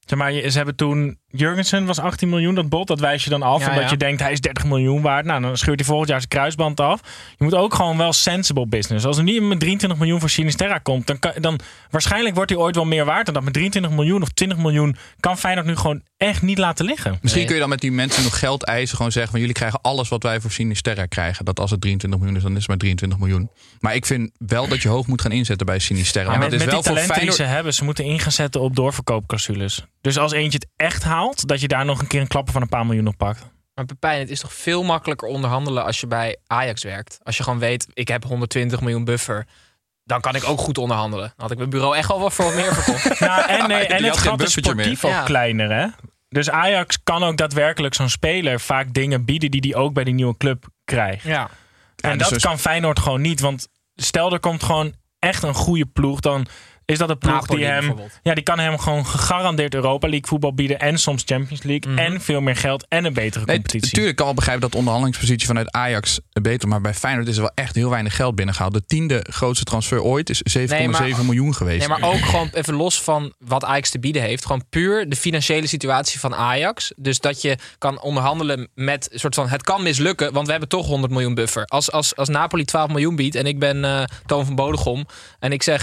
[SPEAKER 6] Zeg maar, ze hebben toen... Jurgensen was 18 miljoen, dat bot. Dat wijs je dan af.
[SPEAKER 7] Ja,
[SPEAKER 6] omdat
[SPEAKER 7] ja.
[SPEAKER 6] je denkt, hij is 30 miljoen waard. Nou, dan scheurt hij volgend jaar zijn kruisband af. Je moet ook gewoon wel sensible business. Als er niet met 23 miljoen voor Sinisterra komt... Dan, kan, dan waarschijnlijk wordt hij ooit wel meer waard. Dan dat met 23 miljoen of 20 miljoen... kan Feyenoord nu gewoon echt niet laten liggen.
[SPEAKER 8] Misschien
[SPEAKER 7] Nee.
[SPEAKER 8] kun je dan met die mensen nog geld eisen. Gewoon zeggen van jullie krijgen alles wat wij voor Sinisterra krijgen. Dat als het 23 miljoen is, dan is het maar 23 miljoen. Maar ik vind wel dat je hoog moet gaan inzetten bij Sinisterra.
[SPEAKER 6] Ja,
[SPEAKER 8] Want
[SPEAKER 6] met,
[SPEAKER 8] is
[SPEAKER 6] die
[SPEAKER 8] wel voor
[SPEAKER 6] talenten die ze hebben, ze moeten in gaan zetten op doorverkoopclausules. Dus als eentje het echt haalt, dat je daar nog een keer een klapper van een paar miljoen op pakt.
[SPEAKER 7] Maar Pepijn, het is toch veel makkelijker onderhandelen als je bij Ajax werkt. Als je gewoon weet, ik heb 120 miljoen buffer. Dan kan ik ook goed onderhandelen. Dan had ik mijn bureau echt al wat voor meer verkocht. [LAUGHS]
[SPEAKER 6] Nou, en, [LAUGHS] nee, en
[SPEAKER 8] Die
[SPEAKER 6] het gat is
[SPEAKER 8] buffertje meer.
[SPEAKER 6] sportief ook
[SPEAKER 7] Ja.
[SPEAKER 6] kleiner, hè? Dus Ajax kan ook daadwerkelijk zo'n speler vaak dingen bieden die hij ook bij die nieuwe club krijgt.
[SPEAKER 7] Ja.
[SPEAKER 6] en
[SPEAKER 8] dus
[SPEAKER 6] dat
[SPEAKER 8] dus-
[SPEAKER 6] kan Feyenoord gewoon niet. Want stel er komt gewoon echt een goede ploeg, dan is dat een ploeg
[SPEAKER 7] Napoli
[SPEAKER 6] die hem, ja, die kan hem gewoon gegarandeerd Europa League voetbal bieden en soms Champions League
[SPEAKER 7] Mhm.
[SPEAKER 6] en veel meer geld en een betere
[SPEAKER 8] Nee,
[SPEAKER 6] competitie.
[SPEAKER 8] natuurlijk kan wel begrijpen dat de onderhandelingspositie vanuit Ajax beter. Maar bij Feyenoord is er wel echt heel weinig geld binnengehaald. De tiende grootste transfer ooit is 7,7
[SPEAKER 7] Nee, maar-
[SPEAKER 8] miljoen geweest.
[SPEAKER 7] Nee, maar ook gewoon even los van wat Ajax te bieden heeft. Gewoon puur de financiële situatie van Ajax. Dus dat je kan onderhandelen met een soort van... Het kan mislukken, want we hebben toch 100 miljoen buffer. Als, als, als Napoli 12 miljoen biedt en ik ben eh, Toon van Bodegom... en ik zeg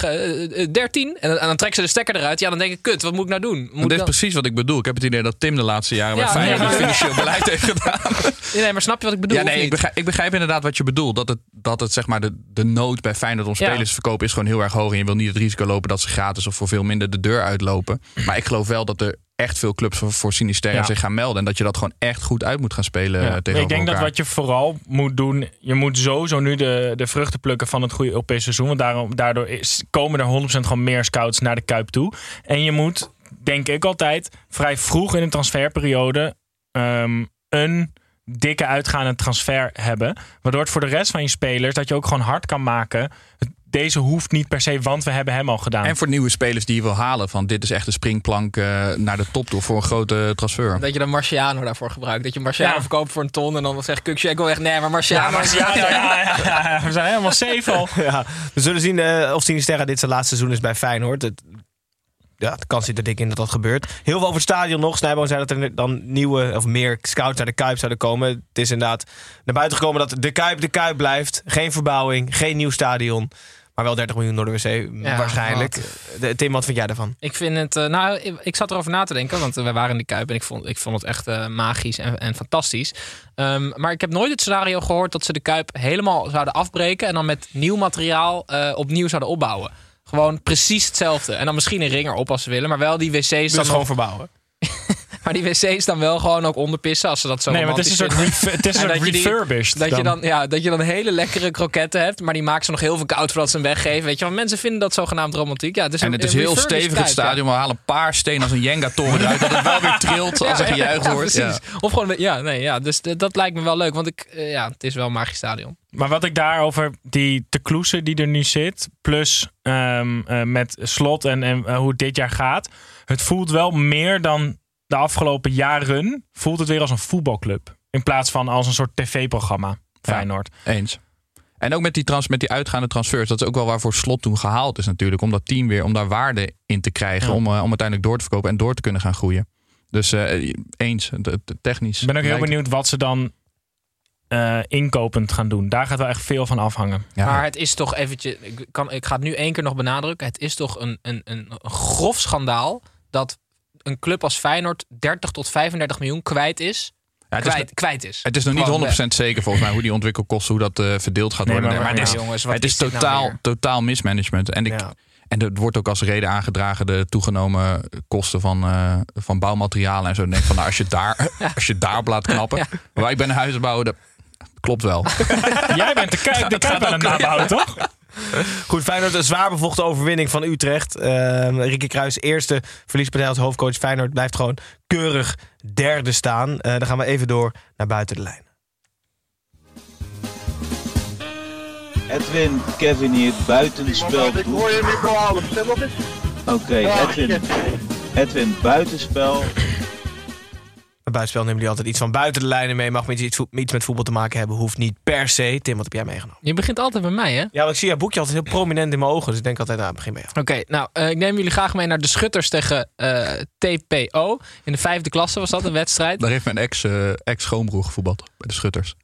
[SPEAKER 7] 13 en, dan- en dan trekken ze de stekker eruit... ja, dan denk ik, kut, wat moet ik nou doen? Moet
[SPEAKER 8] dit is precies wat ik bedoel. Ik heb het idee dat Tim de laatste jaren bij
[SPEAKER 7] Ja,
[SPEAKER 8] Feyenoord
[SPEAKER 7] nee,
[SPEAKER 8] financieel beleid heeft gedaan. [LAUGHS]
[SPEAKER 7] Nee, maar snap je wat ik bedoel?
[SPEAKER 8] ja, nee, ik begrijp, ik begrijp inderdaad wat je bedoelt. Dat het, dat het zeg maar de, de nood bij Feyenoord om spelers te verkopen is gewoon heel erg hoog. En je wil niet het risico lopen dat ze gratis of voor veel minder de deur uitlopen. Maar ik geloof wel dat er echt veel clubs voor, voor Sinisterra
[SPEAKER 6] Ja.
[SPEAKER 8] zich gaan melden. En dat je dat gewoon echt goed uit moet gaan spelen
[SPEAKER 6] Ja.
[SPEAKER 8] tegenover
[SPEAKER 6] ik denk dat wat je vooral moet doen, je moet sowieso nu de, de vruchten plukken van het goede Europese seizoen. Want daarom, daardoor is, komen er 100% gewoon meer scouts naar de Kuip toe. En je moet, denk ik altijd, vrij vroeg in de transferperiode ehm, een dikke uitgaande transfer hebben. Waardoor het voor de rest van je spelers, dat je ook gewoon hard kan maken. Deze hoeft niet per se, want we hebben hem al gedaan.
[SPEAKER 8] En voor nieuwe spelers die je wil halen. Van dit is echt een springplank eh, naar de top toe voor een grote transfer.
[SPEAKER 7] Dat je dan Marciano daarvoor gebruikt. Dat je Marciano
[SPEAKER 6] Ja.
[SPEAKER 7] verkoopt voor een ton en dan zegt Kuksje, ik wil echt... Nee, maar Marciano...
[SPEAKER 6] ja, maar, ja, ja, ja, ja, ja, we zijn helemaal safe al. [LAUGHS]
[SPEAKER 1] Ja, we zullen zien eh, of Sinisterra dit zijn laatste seizoen is bij Feyenoord. Het, ja, de kans zit er dik in dat dat gebeurt. Heel veel over het stadion nog. Snijboon zei dat er dan nieuwe of meer scouts naar de Kuip zouden komen. Het is inderdaad naar buiten gekomen dat de Kuip de Kuip blijft. Geen verbouwing, geen nieuw stadion. Maar wel 30 miljoen door de wc
[SPEAKER 7] Ja,
[SPEAKER 1] waarschijnlijk.
[SPEAKER 7] wat.
[SPEAKER 1] Tim, wat vind jij daarvan?
[SPEAKER 7] Ik vind het, eh, nou, ik, ik zat erover na te denken, want eh, we waren in de Kuip en ik vond, ik vond het echt eh, magisch en, en fantastisch. Ehm, maar ik heb nooit het scenario gehoord dat ze de Kuip helemaal zouden afbreken en dan met nieuw materiaal opnieuw zouden opbouwen. Gewoon precies hetzelfde. En dan misschien een ring erop als ze willen, maar wel die wc's dan
[SPEAKER 1] Dus gewoon
[SPEAKER 7] nog,
[SPEAKER 1] verbouwen. [LAUGHS]
[SPEAKER 7] maar die wc's dan wel gewoon ook onderpissen als ze dat zo
[SPEAKER 6] Nee, maar het is een soort, het is [LAUGHS] een
[SPEAKER 7] En
[SPEAKER 6] soort
[SPEAKER 7] dat je die-
[SPEAKER 6] refurbished.
[SPEAKER 7] Dat je, dan, ja, dat je dan hele lekkere kroketten hebt, maar die maken ze nog heel veel koud voordat ze hem weggeven. Weet je, want mensen vinden dat zogenaamd romantiek. Ja, het is
[SPEAKER 8] En
[SPEAKER 7] een-
[SPEAKER 8] het is
[SPEAKER 7] een
[SPEAKER 8] heel stevig het stadion. We halen een paar stenen als een Jenga-toren eruit. Dat het wel weer trilt als er gejuicht
[SPEAKER 7] Ja,
[SPEAKER 8] wordt.
[SPEAKER 7] precies.
[SPEAKER 8] Ja.
[SPEAKER 7] Of gewoon, ja, nee, ja. Dus dat lijkt me wel leuk, want ik, eh, ja, het is wel een magisch stadion.
[SPEAKER 6] Maar wat ik daarover, die te kloesen die er nu zit, plus ehm, eh, met slot en, en eh, hoe het dit jaar gaat. Het voelt wel meer dan de afgelopen jaren, voelt het weer als een voetbalclub. In plaats van als een soort tv-programma, Feyenoord.
[SPEAKER 8] Eens. En ook met die, trans, met die uitgaande transfers. Dat is ook wel waarvoor Slot toen gehaald is natuurlijk. Om dat team weer, om daar waarde in te krijgen.
[SPEAKER 6] Ja.
[SPEAKER 8] Om, eh, om uiteindelijk door te verkopen en door te kunnen gaan groeien. Dus eh, eens, het- het- technisch.
[SPEAKER 6] Ik ben ook heel
[SPEAKER 8] lijkt-
[SPEAKER 6] benieuwd wat ze dan eh, inkopend gaan doen. Daar gaat wel echt veel van afhangen.
[SPEAKER 8] Ja,
[SPEAKER 7] Maar het is toch eventjes, ik, kan, ik ga het nu één keer nog benadrukken. Het is toch een, een, een grof schandaal dat een club als Feyenoord 30 tot 35 miljoen kwijt is.
[SPEAKER 8] ja, het, is,
[SPEAKER 7] kwijt, kwijt is.
[SPEAKER 8] het is nog niet
[SPEAKER 7] Gewoon
[SPEAKER 8] 100% zeker volgens mij hoe die ontwikkelkosten, hoe dat eh, verdeeld gaat
[SPEAKER 6] Nee,
[SPEAKER 8] worden.
[SPEAKER 6] maar-
[SPEAKER 8] maar
[SPEAKER 6] maar
[SPEAKER 8] het is,
[SPEAKER 7] ja, jongens, wat
[SPEAKER 8] het is,
[SPEAKER 7] nou
[SPEAKER 8] totaal, totaal mismanagement. En, ik,
[SPEAKER 1] Ja.
[SPEAKER 8] en er wordt ook als reden aangedragen de toegenomen kosten van, eh, van bouwmaterialen en zo. Denk van, nou, als je daar, [LAUGHS] als je daar op laat knappen. Maar ik ben een huisbouwer, dat klopt wel. [LAUGHS]
[SPEAKER 6] Jij bent de, kijk, de [LAUGHS] Kuip aan het nabouwen, toch? [LAUGHS]
[SPEAKER 1] Goed, Feyenoord een zwaar bevochten overwinning van Utrecht. Uh, Rieke Kruis, eerste verliespartij als hoofdcoach. Feyenoord blijft gewoon keurig derde staan. Eh, dan gaan we even door naar buiten de lijn.
[SPEAKER 9] Edwin, Kevin hier, buitenspel.
[SPEAKER 10] Ik hoor je niet.
[SPEAKER 9] Oké, Edwin. Edwin, buitenspel.
[SPEAKER 1] Bij buitenspel nemen jullie altijd iets van buiten de lijnen mee. Mag met iets, iets met voetbal te maken hebben. Hoeft niet per se. Tim, wat heb jij meegenomen?
[SPEAKER 7] Je begint altijd bij mij, hè?
[SPEAKER 1] Ja, want ik zie jouw boekje altijd heel prominent in mijn ogen. Dus ik denk altijd, nou, begin bij jou.
[SPEAKER 7] Oké, nou, eh, ik neem jullie graag mee naar de Schutters tegen eh, TPO. In de vijfde klasse was dat een wedstrijd.
[SPEAKER 8] Daar heeft mijn ex, eh, ex-schoonbroer gevoetbald bij de Schutters.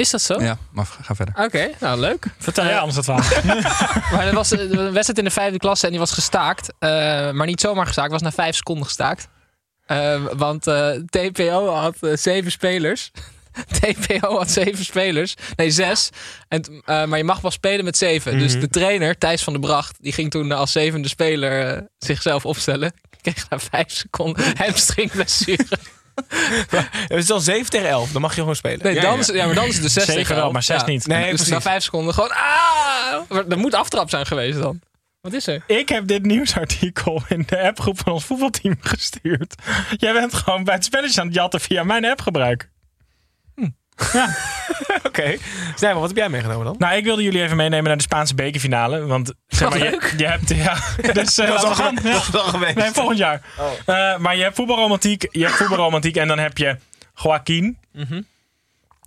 [SPEAKER 7] Is dat zo?
[SPEAKER 8] Ja, maar ga verder.
[SPEAKER 7] Oké, nou leuk.
[SPEAKER 6] Vertel jij anders het verhaal. [LAUGHS] [LAUGHS]
[SPEAKER 7] Maar er was een wedstrijd in de vijfde klasse en die was gestaakt. Eh, maar niet zomaar gestaakt, was na vijf seconden gestaakt. Eh, want eh, TPO had eh, zeven spelers. [LAUGHS] TPO had zeven spelers. Nee, zes. En, eh, maar je mag wel spelen met zeven. Dus
[SPEAKER 1] Mhm.
[SPEAKER 7] de trainer, Thijs van der Bracht, die ging toen als zevende speler zichzelf opstellen. Kreeg na vijf seconden [LAUGHS] hamstringblessure.
[SPEAKER 1] Het is dan 7 tegen 11. Dan mag je gewoon spelen.
[SPEAKER 7] Nee, dan,
[SPEAKER 1] ja.
[SPEAKER 7] Maar dan is het de zes
[SPEAKER 6] Zeven
[SPEAKER 7] tegen
[SPEAKER 6] wel,
[SPEAKER 7] elf.
[SPEAKER 6] maar zes
[SPEAKER 7] Ja.
[SPEAKER 6] niet.
[SPEAKER 1] Nee,
[SPEAKER 7] dus
[SPEAKER 1] precies.
[SPEAKER 7] na vijf seconden gewoon... Ah! Er moet aftrap zijn geweest dan. Wat is er?
[SPEAKER 6] Ik heb dit nieuwsartikel in de appgroep van ons voetbalteam gestuurd. Jij bent gewoon bij het spelletje aan het jatten via mijn appgebruik. [LAUGHS]
[SPEAKER 1] Oké. Snijman, wat heb jij meegenomen dan?
[SPEAKER 6] Nou, ik wilde jullie even meenemen naar de Spaanse bekerfinale. Want zeg maar, je, hebt... Ja, [LAUGHS] [LAUGHS] dus uh, laten we gaan. Ja.
[SPEAKER 1] Dat is wel geweest.
[SPEAKER 6] Nee, volgend jaar. Eh, maar je hebt voetbalromantiek. Je hebt voetbalromantiek en dan heb je Joaquin.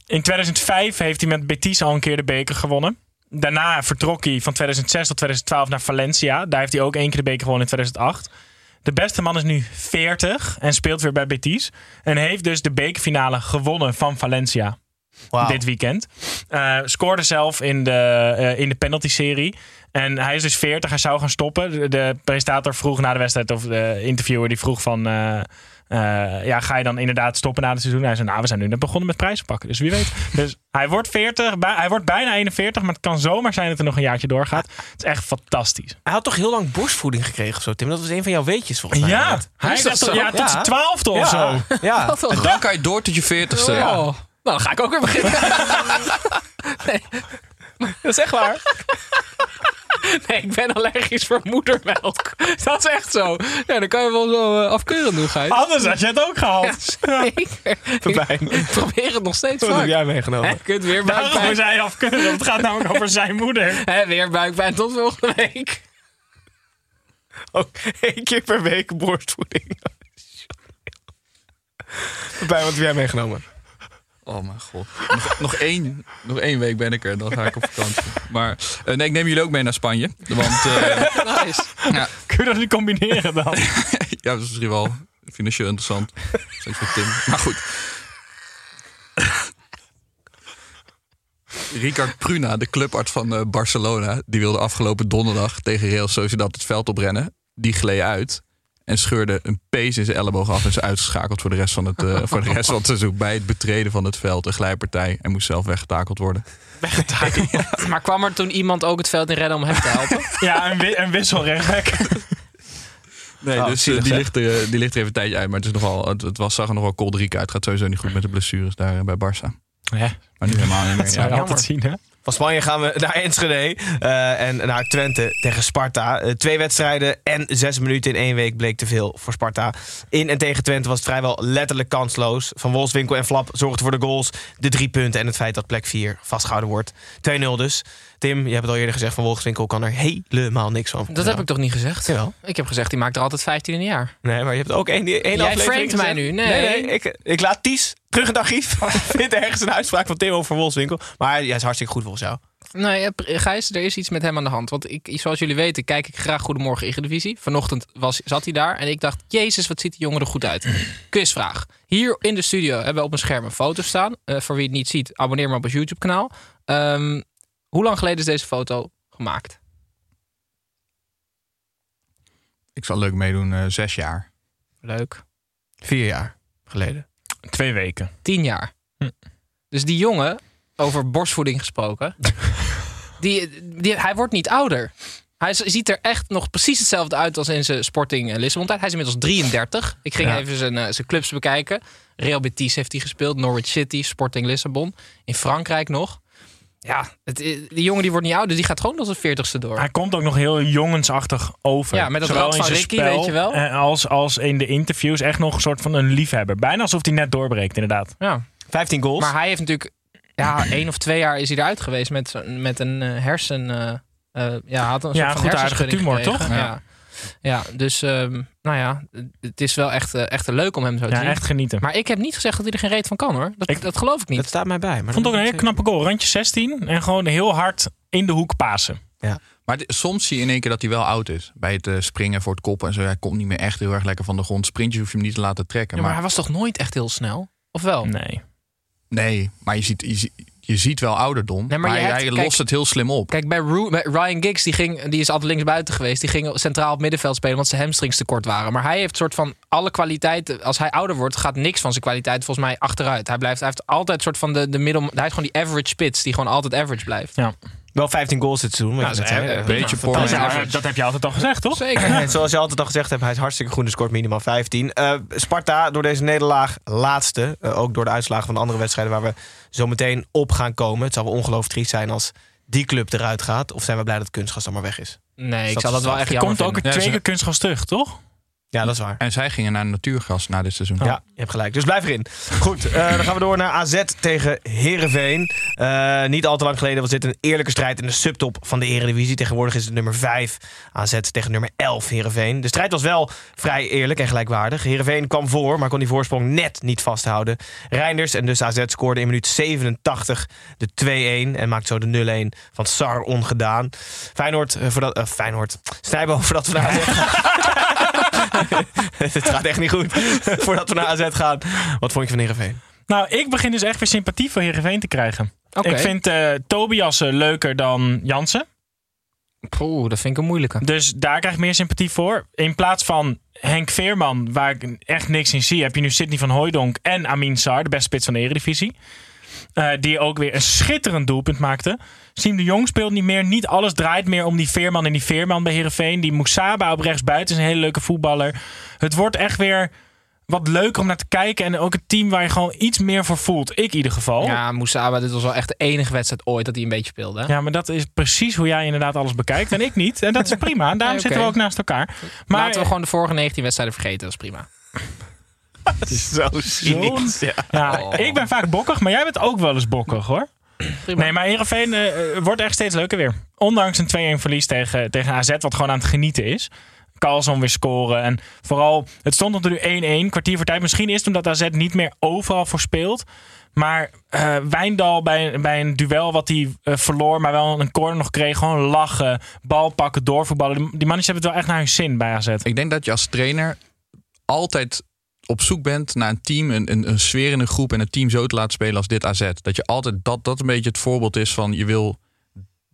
[SPEAKER 6] In 2005 heeft hij met Betis al een keer de beker gewonnen. Daarna vertrok hij van 2006 tot 2012 naar Valencia. Daar heeft hij ook één keer de beker gewonnen in 2008. De beste man is nu 40 en speelt weer bij Betis. En heeft dus de bekerfinale gewonnen van Valencia
[SPEAKER 1] Wauw.
[SPEAKER 6] dit weekend. Eh, scoorde zelf in de, eh, in de penalty-serie. En hij is dus 40, hij zou gaan stoppen. De, de presentator vroeg na de wedstrijd, of de interviewer, die vroeg van... eh, eh, ja, ga je dan inderdaad stoppen na het seizoen? Hij zei, nou, we zijn nu net begonnen met prijzen pakken. Dus wie weet. [LAUGHS] Dus hij wordt 40, bij- hij wordt bijna 41, maar het kan zomaar zijn dat er nog een jaartje doorgaat. Het is echt fantastisch.
[SPEAKER 1] Hij had toch heel lang borstvoeding gekregen of zo, Tim? Dat was een van jouw weetjes volgens mij.
[SPEAKER 6] Ja, hij
[SPEAKER 7] Is dat
[SPEAKER 6] tot,
[SPEAKER 7] zo?
[SPEAKER 6] ja, tot
[SPEAKER 1] Ja.
[SPEAKER 6] zijn twaalfde of zo. [LAUGHS]
[SPEAKER 1] Ja.
[SPEAKER 8] En dan kan je door tot je veertigste.
[SPEAKER 7] Oh. Nou, dan ga ik ook weer beginnen. nee. [LAUGHS] [LAUGHS] Dat is echt waar. [LAUGHS] Nee, ik ben allergisch voor moedermelk. [LAUGHS] Dat is echt zo. Ja, dan kan je wel zo uh, afkeurend doen, Gijs.
[SPEAKER 6] Anders had je het ook gehaald.
[SPEAKER 7] Zeker. Ik probeer het nog steeds
[SPEAKER 1] Wat heb
[SPEAKER 7] vaak.
[SPEAKER 1] jij meegenomen?
[SPEAKER 7] Hè, kunt weer
[SPEAKER 6] Daarom
[SPEAKER 7] buikpijn.
[SPEAKER 6] zei je afkeuren. Het gaat namelijk over zijn moeder.
[SPEAKER 7] Hè, weer buikpijn tot volgende week.
[SPEAKER 1] Ook één keer per week borstvoeding. Bij wat heb jij meegenomen?
[SPEAKER 8] Oh mijn god. Nog, nog, één, nog één week ben ik er, dan ga ik op vakantie. Maar eh, nee, ik neem jullie ook mee naar Spanje. Want eh, [LAUGHS]
[SPEAKER 7] Nice.
[SPEAKER 8] ja,
[SPEAKER 6] Kun je dat niet combineren dan? [LAUGHS]
[SPEAKER 8] ja, dat is misschien wel financieel interessant. Zeker voor Tim. Maar goed. Ricard Pruna, de clubarts van eh, Barcelona, die wilde afgelopen donderdag tegen Real Sociedad het veld oprennen. Die gleed uit en scheurde een pees in zijn elleboog af en is uitgeschakeld voor de rest van het, eh, voor de rest van het seizoen. Bij het betreden van het veld, een glijpartij en moest zelf weggetakeld worden. [LAUGHS]
[SPEAKER 7] Maar kwam er toen iemand ook het veld in redden om hem te helpen? [LAUGHS]
[SPEAKER 6] Ja, een, wi- een wissel rechtback. [LAUGHS]
[SPEAKER 8] Nee,
[SPEAKER 1] Oh,
[SPEAKER 8] dus eh,
[SPEAKER 1] zielig,
[SPEAKER 8] die, ligt er, eh, die ligt er even een tijdje uit. Maar het, is nogal, het, het was, zag er nogal kolderiek uit. Het gaat sowieso niet goed met de blessures daar bij Barça.
[SPEAKER 6] Ja,
[SPEAKER 8] Maar nu helemaal niet [LAUGHS] meer.
[SPEAKER 6] dat zou je
[SPEAKER 8] Ja.
[SPEAKER 6] altijd zien, hè?
[SPEAKER 1] Van Spanje gaan we naar Enschede eh, en naar Twente tegen Sparta. Eh, twee wedstrijden en zes minuten in één week bleek te veel voor Sparta. In en tegen Twente was het vrijwel letterlijk kansloos. Van Wolfswinkel en Flap zorgden voor de goals, de drie punten en het feit dat plek 4 vastgehouden wordt. 2-0 dus. Tim, je hebt het al eerder gezegd, van Wolfswinkel kan er helemaal niks van.
[SPEAKER 7] Dat heb ik toch niet gezegd?
[SPEAKER 1] Jawel.
[SPEAKER 7] Ik heb gezegd, die maakt er altijd 15 in een jaar.
[SPEAKER 1] Nee, maar je hebt ook één, één
[SPEAKER 7] Jij
[SPEAKER 1] aflevering
[SPEAKER 7] framet mij nu. Nee.
[SPEAKER 1] ik, ik laat Ties terug in het archief. [LAUGHS] [LAUGHS] Vindt ergens een uitspraak van Tim over Wolfswinkel. Maar hij is hartstikke goed volgens jou.
[SPEAKER 7] Nee, Gijs, er is iets met hem aan de hand. Want ik, zoals jullie weten, kijk ik graag Goedemorgen Eredivisie. Vanochtend was, zat hij daar en ik dacht, jezus, wat ziet die jongen er goed uit. [CLEARS THROAT] Quizvraag. Hier in de studio hebben we op een scherm een foto staan. Eh, voor wie het niet ziet, abonneer maar op ons YouTube-kanaal. Ehm, hoe lang geleden is deze foto gemaakt?
[SPEAKER 8] Ik zal leuk meedoen, eh, zes jaar.
[SPEAKER 7] Leuk.
[SPEAKER 1] Vier jaar geleden.
[SPEAKER 6] Twee weken.
[SPEAKER 7] Tien jaar.
[SPEAKER 6] Hm.
[SPEAKER 7] Dus die jongen, over borstvoeding gesproken, [LAUGHS] die, die, hij wordt niet ouder. Hij ziet er echt nog precies hetzelfde uit als in zijn Sporting eh, Lissabon tijd. Hij is inmiddels 33. Ik ging
[SPEAKER 6] Ja.
[SPEAKER 7] even zijn, eh, zijn clubs bekijken. Real Betis heeft hij gespeeld, Norwich City, Sporting Lissabon. In Frankrijk nog. Ja, het, die jongen die wordt niet ouder, die gaat gewoon tot zijn 40ste door.
[SPEAKER 6] Hij komt ook nog heel jongensachtig over.
[SPEAKER 7] Ja, met dat
[SPEAKER 6] Zowel
[SPEAKER 7] van
[SPEAKER 6] zijn
[SPEAKER 7] Ricky,
[SPEAKER 6] spel
[SPEAKER 7] weet je wel.
[SPEAKER 6] en Als, als in de interviews echt nog een soort van een liefhebber. Bijna alsof hij net doorbreekt, inderdaad.
[SPEAKER 7] Ja.
[SPEAKER 1] 15 goals.
[SPEAKER 7] Maar hij heeft natuurlijk, ja, [CLEARS THROAT] één of twee jaar is hij eruit geweest met, met een eh, hersen. eh, eh, ja, had een
[SPEAKER 6] Ja,
[SPEAKER 7] soort van
[SPEAKER 6] goedaardige
[SPEAKER 7] hersenschudding
[SPEAKER 6] tumor,
[SPEAKER 7] gekregen.
[SPEAKER 6] toch?
[SPEAKER 7] Ja. ja. Dus ehm, nou ja, het is wel echt, eh, echt leuk om hem zo te
[SPEAKER 6] Ja,
[SPEAKER 7] zien.
[SPEAKER 6] echt genieten.
[SPEAKER 7] Maar ik heb niet gezegd dat hij er geen reet van kan hoor. Dat, dat geloof ik niet.
[SPEAKER 1] Dat staat mij bij. Maar
[SPEAKER 6] Ik vond ook een hele knappe goal. Randje 16 en gewoon heel hard in de hoek pasen.
[SPEAKER 8] Maar dit- soms zie je in één keer dat hij wel oud is. Bij het eh, springen voor het koppen en zo. Hij komt niet meer echt heel erg lekker van de grond. Sprintjes hoef je hem niet te laten trekken.
[SPEAKER 7] Ja, maar
[SPEAKER 8] maar,
[SPEAKER 7] hij was toch nooit echt heel snel? Of wel?
[SPEAKER 6] Nee.
[SPEAKER 8] Nee, maar je ziet, je, ziet- je ziet wel ouderdom.
[SPEAKER 7] Nee, maar
[SPEAKER 8] maar
[SPEAKER 7] je
[SPEAKER 8] hij,
[SPEAKER 7] hebt-
[SPEAKER 8] hij
[SPEAKER 7] kijk-
[SPEAKER 8] lost het heel slim op.
[SPEAKER 7] Kijk, bij, Ru- bij Ryan Giggs, die, ging, die is altijd linksbuiten geweest. Die ging centraal op het middenveld spelen, want zijn hamstrings te kort waren. Maar hij heeft soort van alle kwaliteiten. Als hij ouder wordt, gaat niks van zijn kwaliteit volgens mij achteruit. Hij, blijft, hij heeft altijd soort van de, de middel... Hij heeft gewoon die average spits, die gewoon altijd average blijft.
[SPEAKER 6] Ja.
[SPEAKER 1] Wel 15 goals dit seizoen.
[SPEAKER 6] Nou, dat is
[SPEAKER 1] Eh,
[SPEAKER 8] beetje.
[SPEAKER 6] Dat, heb je altijd al gezegd, toch?
[SPEAKER 7] Zeker.
[SPEAKER 1] En [LAUGHS] zoals je altijd al gezegd hebt, hij is hartstikke goed en scoort minimaal 15. Eh, Sparta door deze nederlaag laatste. Eh, ook door de uitslagen van de andere wedstrijden waar we zo meteen op gaan komen. Het zou wel ongelooflijk triest zijn als die club eruit gaat. Of zijn we blij dat kunstgas dan maar weg is?
[SPEAKER 7] Nee, ik zal dat wel echt
[SPEAKER 6] Er
[SPEAKER 7] jammer
[SPEAKER 6] komt ook
[SPEAKER 7] vinden.
[SPEAKER 6] een
[SPEAKER 8] Ja,
[SPEAKER 6] tweede
[SPEAKER 8] ze-
[SPEAKER 6] kunstgas terug, toch?
[SPEAKER 1] Ja, dat is waar.
[SPEAKER 8] En zij gingen naar natuurgas na dit seizoen.
[SPEAKER 1] Ja, je hebt gelijk. Dus blijf erin. Goed, eh, dan gaan we door naar AZ tegen Herenveen. niet al te lang geleden was dit een eerlijke strijd in de subtop van de Eredivisie. Tegenwoordig is het nummer 5 AZ tegen nummer 11 Herenveen. De strijd was wel vrij eerlijk en gelijkwaardig. Herenveen kwam voor, maar kon die voorsprong net niet vasthouden. Reinders en dus AZ scoorde in minuut 87 de 2-1 en maakt zo de 0-1 van Sar ongedaan. Feyenoord, eh, voordat, eh, Feyenoord. Snijbo, voordat we naar AZ gaan. [LAUGHS] [LAUGHS] Het gaat echt niet goed. [LAUGHS] voordat we naar AZ gaan. Wat vond je van Herenveen?
[SPEAKER 6] Nou, ik begin dus echt weer sympathie voor Heerenveen te krijgen.
[SPEAKER 7] Oké.
[SPEAKER 6] Ik vind eh Tobias eh, leuker dan Jansen.
[SPEAKER 7] Poeh, dat vind ik een moeilijke.
[SPEAKER 6] Dus daar krijg ik meer sympathie voor. In plaats van Henk Veerman, waar ik echt niks in zie, heb je nu Sidney van Hooijdonk en Amin Sar, de beste spits van de Eredivisie. Eh, die ook weer een schitterend doelpunt maakte. Siem de Jong speelt niet meer. Niet alles draait meer om die Veerman en die Veerman bij Heerenveen. Die Moussaba op rechtsbuiten is een hele leuke voetballer. Het wordt echt weer wat leuker om naar te kijken. En ook een team waar je gewoon iets meer voor voelt. Ik in ieder geval.
[SPEAKER 7] Ja, Moussaba, dit was wel echt de enige wedstrijd ooit dat hij een beetje speelde.
[SPEAKER 6] Ja, maar dat is precies hoe jij inderdaad alles bekijkt. En ik niet. En dat is prima. En daarom [LAUGHS]
[SPEAKER 7] Nee,
[SPEAKER 6] zitten we ook naast elkaar. Maar
[SPEAKER 7] Laten we gewoon de vorige 19 wedstrijden vergeten, dat is prima. [LAUGHS]
[SPEAKER 1] Zo cynisch. Ja.
[SPEAKER 6] Ja, ik ben vaak bokkig, maar jij bent ook wel eens bokkig hoor.
[SPEAKER 7] Prima.
[SPEAKER 6] Nee, maar Heerenveen eh, eh, wordt echt steeds leuker weer. Ondanks een 2-1 verlies tegen, tegen AZ, wat gewoon aan het genieten is. Carlson weer scoren. En vooral, het stond natuurlijk 1-1, kwartier voor tijd. Misschien is het omdat AZ niet meer overal voor speelt. Maar eh Wijndal bij, bij een duel wat hij verloor, maar wel een corner nog kreeg. Gewoon lachen, bal pakken, doorvoetballen. Die, die mannetjes hebben het wel echt naar hun zin bij AZ.
[SPEAKER 8] Ik denk dat je als trainer altijd op zoek bent naar een team, een, een, een sfeer in een groep en een team zo te laten spelen als dit AZ. Dat je altijd dat, dat een beetje het voorbeeld is van je wil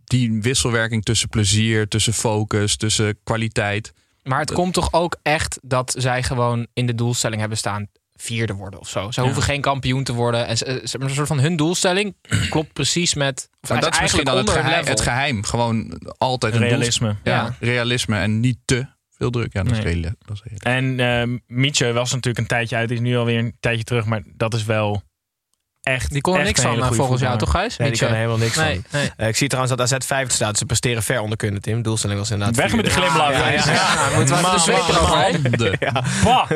[SPEAKER 8] die wisselwerking tussen plezier, tussen focus, tussen kwaliteit.
[SPEAKER 7] Maar het komt toch ook echt dat zij gewoon in de doelstelling hebben staan vierde worden of zo. Ze
[SPEAKER 8] Ja.
[SPEAKER 7] hoeven geen kampioen te worden. En ze, ze- een soort van hun doelstelling [CLEARS THROAT] klopt precies met. Of
[SPEAKER 8] dat is misschien dan het geheim, het geheim. Gewoon altijd een
[SPEAKER 6] Realisme.
[SPEAKER 8] Ja,
[SPEAKER 7] Ja.
[SPEAKER 8] realisme en niet te veel druk. Ja, dat is
[SPEAKER 6] Nee.
[SPEAKER 8] reële- dat is reële.
[SPEAKER 6] En eh Mietje was natuurlijk een tijdje uit. Is nu alweer een tijdje terug. Maar dat is wel echt
[SPEAKER 7] Die kon er
[SPEAKER 6] echt
[SPEAKER 7] niks van eh, volgens jou, toch Gijs?
[SPEAKER 1] Nee, die kan er helemaal niks
[SPEAKER 7] Nee,
[SPEAKER 1] van.
[SPEAKER 7] nee.
[SPEAKER 1] Eh, ik zie trouwens dat AZ vijfde staat. Ze presteren ver onder kunnen, Tim. Doelstelling was inderdaad
[SPEAKER 6] Weg met de glimlach.
[SPEAKER 1] Ja, ja,
[SPEAKER 6] Ja,
[SPEAKER 1] ja.
[SPEAKER 7] Ja, moeten we de.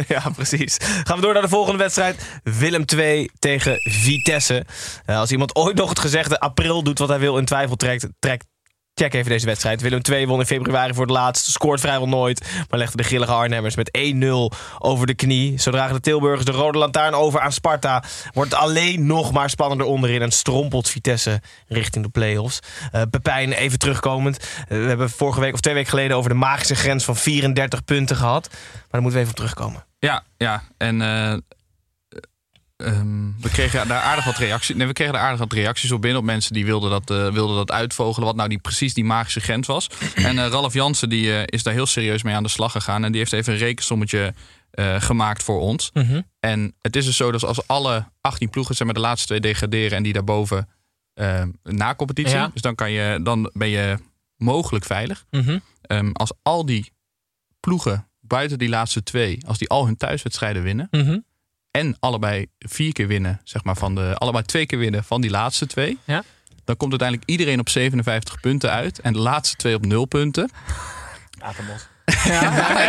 [SPEAKER 7] [LAUGHS]
[SPEAKER 1] Ja. Precies. Gaan we door naar de volgende wedstrijd. Willem 2 tegen Vitesse. Eh, als iemand ooit nog het gezegde april doet wat hij wil in twijfel trekt, trekt check even deze wedstrijd. Willem 2 won in februari voor het laatst. Scoort vrijwel nooit. Maar legde de grillige Arnhemmers met 1-0 over de knie. Zo dragen de Tilburgers de rode lantaarn over aan Sparta. Wordt alleen nog maar spannender onderin. En strompelt Vitesse richting de play-offs. Eh Pepijn, even terugkomend. Eh, we hebben vorige week of twee weken geleden over de magische grens van 34 punten gehad. Maar daar moeten we even op terugkomen.
[SPEAKER 8] Ja, ja. En eh, ehm, we kregen daar aardig wat reacties. Nee, we kregen daar aardig wat reacties op binnen op mensen die wilden dat, eh, wilden dat uitvogelen. Wat nou die, precies die magische grens was. [CLEARS THROAT] En eh, Ralf Jansen die, eh, is daar heel serieus mee aan de slag gegaan. En die heeft even een rekensommetje gemaakt voor ons.
[SPEAKER 7] Mhm.
[SPEAKER 8] En het is dus zo dat als alle 18 ploegen zeg maar, de laatste twee degraderen en die daarboven eh, na competitie.
[SPEAKER 7] Ja.
[SPEAKER 8] Dus dan, kan je, dan ben je mogelijk veilig.
[SPEAKER 7] Mhm.
[SPEAKER 8] Ehm, als al die ploegen buiten die laatste twee, als die al hun thuiswedstrijden winnen
[SPEAKER 7] Mhm.
[SPEAKER 8] En allebei vier keer winnen, zeg maar van de allebei twee keer winnen van die laatste twee,
[SPEAKER 7] Ja.
[SPEAKER 8] dan komt uiteindelijk iedereen op 57 punten uit en de laatste twee op 0 punten. [LAUGHS]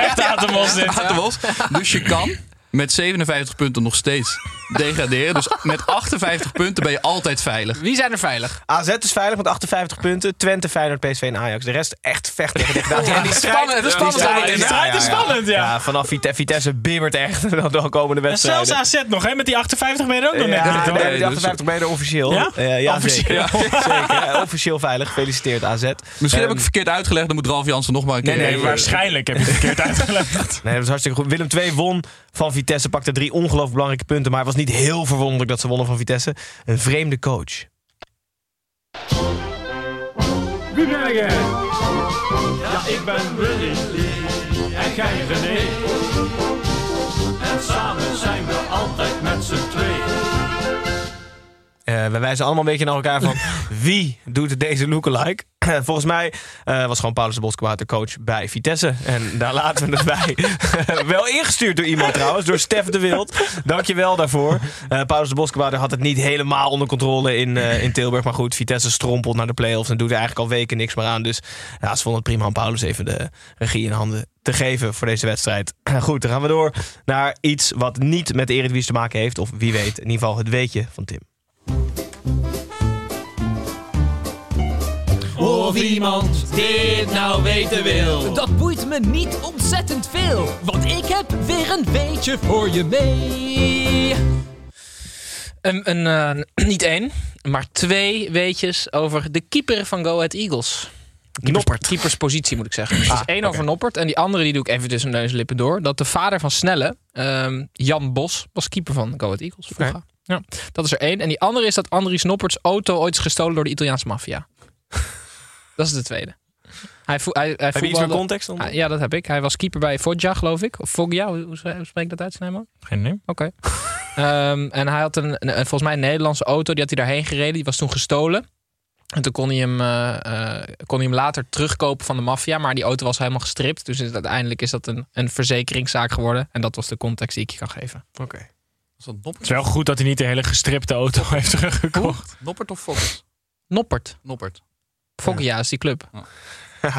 [SPEAKER 6] Echt Atemos dit.
[SPEAKER 8] Atemos. Dus je kan met 57 punten nog steeds degraderen. Dus met 58 punten ben je altijd veilig.
[SPEAKER 7] Wie zijn er veilig?
[SPEAKER 1] AZ is veilig met 58 punten. Twente, Feyenoord, PSV en Ajax. De rest echt vecht tegen degradatie.
[SPEAKER 7] Ja,
[SPEAKER 1] En die strijd,
[SPEAKER 7] dat is spannend.
[SPEAKER 1] strijd
[SPEAKER 6] Ja, die strijd is spannend, ja.
[SPEAKER 1] Ja, vanaf Vite- Vitesse bibbert echt [LAUGHS] de komende
[SPEAKER 6] En
[SPEAKER 1] wedstrijden.
[SPEAKER 6] zelfs AZ nog, hè? Met die 58 ben je er ook nog net
[SPEAKER 1] Ja, nee,
[SPEAKER 8] Nee,
[SPEAKER 1] die
[SPEAKER 8] dus-
[SPEAKER 1] 58 ben je er officieel.
[SPEAKER 6] Ja?
[SPEAKER 1] Eh, ja,
[SPEAKER 6] Officieel.
[SPEAKER 1] Zeker, officieel veilig. Gefeliciteerd AZ.
[SPEAKER 8] Misschien heb ik
[SPEAKER 1] Ehm,
[SPEAKER 8] het verkeerd uitgelegd. Dan moet Ralf Jansen nog maar een keer...
[SPEAKER 1] Nee, nee,
[SPEAKER 8] even-
[SPEAKER 6] Waarschijnlijk heb je het verkeerd [LAUGHS] uitgelegd.
[SPEAKER 1] Nee, dat was hartstikke goed. Willem II won van Vitesse, pakte drie ongelooflijk belangrijke punten. Maar was niet heel verwonderlijk dat ze wonnen van Vitesse. Een vreemde coach.
[SPEAKER 10] Jij? Ja, ik ben Willy en jij René. En samen zijn we altijd met z'n twee.
[SPEAKER 1] Eh, we wijzen allemaal een beetje naar elkaar van [LAUGHS] wie doet deze lookalike. Volgens mij eh, was gewoon Paulus de Boskwaard de coach bij Vitesse. En daar laten we het [LAUGHS] bij. [LAUGHS] wel ingestuurd door iemand trouwens, door Stef de Wild. Dankjewel daarvoor. Eh Paulus de Boskwaard had het niet helemaal onder controle in, eh, in Tilburg. Maar goed, Vitesse strompelt naar de play-offs en doet er eigenlijk al weken niks meer aan. Dus ja, ze vonden het prima om Paulus even de regie in handen te geven voor deze wedstrijd. [CLEARS THROAT] Goed, dan gaan we door naar iets wat niet met de Eredivisie te maken heeft. Of wie weet, in ieder geval het weetje van Tim.
[SPEAKER 10] Of iemand dit nou weten wil.
[SPEAKER 11] Dat boeit me niet ontzettend veel, want ik heb weer een weetje voor je mee.
[SPEAKER 7] Een, een, eh, [CLEARS THROAT] niet één, maar twee weetjes over de keeper van Go Ahead Eagles. Noppert. Keeperspositie moet ik zeggen. Dus
[SPEAKER 1] Ah,
[SPEAKER 7] één
[SPEAKER 1] oké.
[SPEAKER 7] over Noppert en die andere die doe ik even tussen neus en lippen door. Dat de vader van Snelle, ehm, Jan Bos, was keeper van Go Ahead Eagles vroeger. Ja, dat is er één. En die andere is dat Andries Nopperts auto ooit is gestolen door de Italiaanse maffia. Dat is de tweede. Hij, vo- hij, hij
[SPEAKER 1] Heb je iets meer context? onder?
[SPEAKER 7] Ah, ja, dat heb ik. Hij was keeper bij Foggia, geloof ik. Of Foggia, hoe, hoe spreek ik dat uit, Snijman?
[SPEAKER 6] Geen idee.
[SPEAKER 7] Oké. Ehm, en hij had een, een- volgens mij een Nederlandse auto. Die had hij daarheen gereden. Die was toen gestolen. En toen kon hij hem, eh, eh, kon hij hem later terugkopen van de maffia. Maar die auto was helemaal gestript. Dus is- uiteindelijk is dat een, een verzekeringszaak geworden. En dat was de context die ik je kan geven.
[SPEAKER 1] Oké.
[SPEAKER 8] Was dat
[SPEAKER 6] Het is wel goed dat hij niet de hele gestripte auto [LAUGHS] heeft teruggekocht.
[SPEAKER 8] Noppert of Fox?
[SPEAKER 7] Noppert.
[SPEAKER 8] Noppert.
[SPEAKER 7] Foggia is die club. [LAUGHS]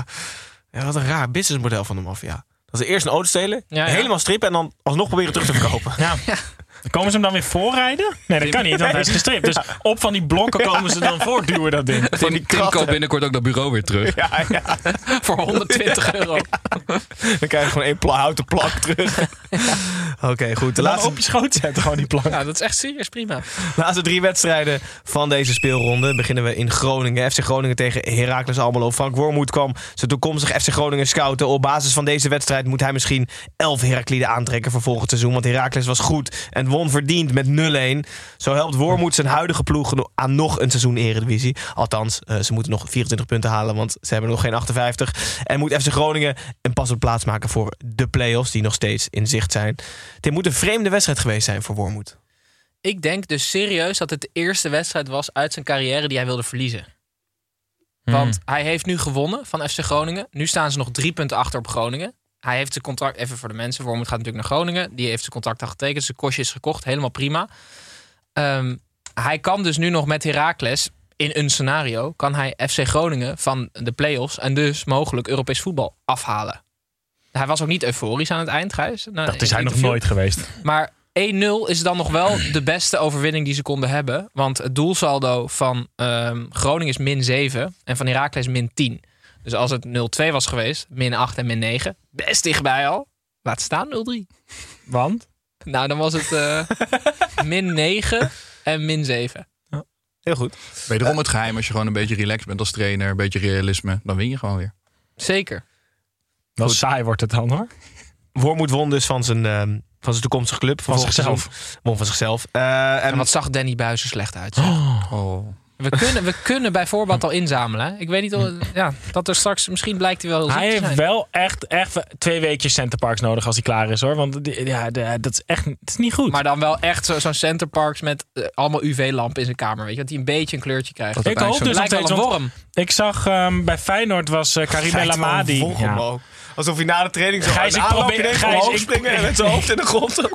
[SPEAKER 1] Ja, wat een raar businessmodel van de maffia. Dat ze eerst een auto stelen,
[SPEAKER 7] Ja, ja.
[SPEAKER 1] helemaal strippen en dan alsnog proberen terug te [LAUGHS] verkopen.
[SPEAKER 6] Ja. Komen ze hem dan weer voorrijden? Nee, dat kan niet, want hij is gestript. Dus op van die blokken komen ze dan voortduwen, dat ding.
[SPEAKER 8] Tim, Tim koopt binnenkort ook dat bureau weer terug.
[SPEAKER 1] Ja, ja. [LAUGHS]
[SPEAKER 7] Voor 120 euro. [LAUGHS]
[SPEAKER 1] Dan krijg je gewoon één pla houten plak [LAUGHS] terug. Oké, goed. De
[SPEAKER 6] Laat
[SPEAKER 1] laatste,
[SPEAKER 6] op je schoot zetten, gewoon die plank.
[SPEAKER 7] Ja, dat is echt serieus prima.
[SPEAKER 1] laatste drie wedstrijden van deze speelronde beginnen we in Groningen. FC Groningen tegen Heracles Almelo. Frank Wormoed kwam zijn toekomstig FC Groningen scouten. Op basis van deze wedstrijd moet hij misschien elf Herakliden aantrekken voor volgend seizoen. Want Heracles was goed en won verdiend met 0-1. Zo helpt Wormoed zijn huidige ploeg aan nog een seizoen Eredivisie. Althans, eh, ze moeten nog 24 punten halen, want ze hebben nog geen 58. En moet FC Groningen een pas op plaats maken voor de play-offs die nog steeds in zicht zijn. Dit moet een vreemde wedstrijd geweest zijn voor Wormoed.
[SPEAKER 7] Ik denk dus serieus dat het de eerste wedstrijd was uit zijn carrière die hij wilde verliezen. Want hij heeft nu gewonnen van FC Groningen. Nu staan ze nog drie punten achter op Groningen. Hij heeft zijn contract, even voor de mensen, Wormoed gaat natuurlijk naar Groningen. Die heeft zijn contract al getekend, zijn kostje is gekocht, helemaal prima. Ehm, hij kan dus nu nog met Heracles, in een scenario, kan hij FC Groningen van de play-offs en dus mogelijk Europees voetbal afhalen. Hij was ook niet euforisch aan het eind, Gijs. Nou,
[SPEAKER 6] Dat is hij nog nooit geweest.
[SPEAKER 7] Maar 1-0 is dan nog wel de beste overwinning die ze konden hebben. Want het doelsaldo van ehm, Groningen is min 7 en van Heracles min 10. Dus als het 0-2 was geweest, min 8 en min 9, best dichtbij al. Laat staan 0-3.
[SPEAKER 6] Want?
[SPEAKER 7] Nou, dan was het eh, [LAUGHS] min 9 en min 7.
[SPEAKER 1] Heel goed.
[SPEAKER 8] Wederom het geheim, als je gewoon een beetje relaxed bent als trainer, een beetje realisme, dan win je gewoon weer.
[SPEAKER 7] Zeker.
[SPEAKER 6] Wel saai wordt het dan hoor.
[SPEAKER 1] Wormoed won dus van zijn, ehm, van zijn toekomstige club.
[SPEAKER 6] Van zichzelf.
[SPEAKER 1] Won van zichzelf. Eh, en
[SPEAKER 7] En wat zag Danny Buis er slecht uit. zeg.
[SPEAKER 8] Oh.
[SPEAKER 7] We, kunnen, we kunnen bij voorbaat al inzamelen. Ik weet niet of, ja, dat er straks, misschien blijkt hij wel
[SPEAKER 6] Hij
[SPEAKER 7] te
[SPEAKER 6] heeft wel echt, echt twee weekjes Centerparks nodig als hij klaar is hoor. Want ja, de- dat is echt het is niet goed.
[SPEAKER 7] Maar dan wel echt zo- zo'n Centerparks met eh, allemaal UV-lampen in zijn kamer. Weet je, dat hij een beetje een kleurtje krijgt.
[SPEAKER 6] ik hoop dus
[SPEAKER 7] wel
[SPEAKER 6] steeds.
[SPEAKER 7] een worm.
[SPEAKER 6] Ik zag ehm, bij Feyenoord was uh, Karim El Amadi. Ja.
[SPEAKER 1] Alsof hij na de training zo
[SPEAKER 6] Gijs,
[SPEAKER 1] een
[SPEAKER 6] ik probeer- Gijs, ik-
[SPEAKER 1] springen en met zijn hoofd in de grond. [LAUGHS]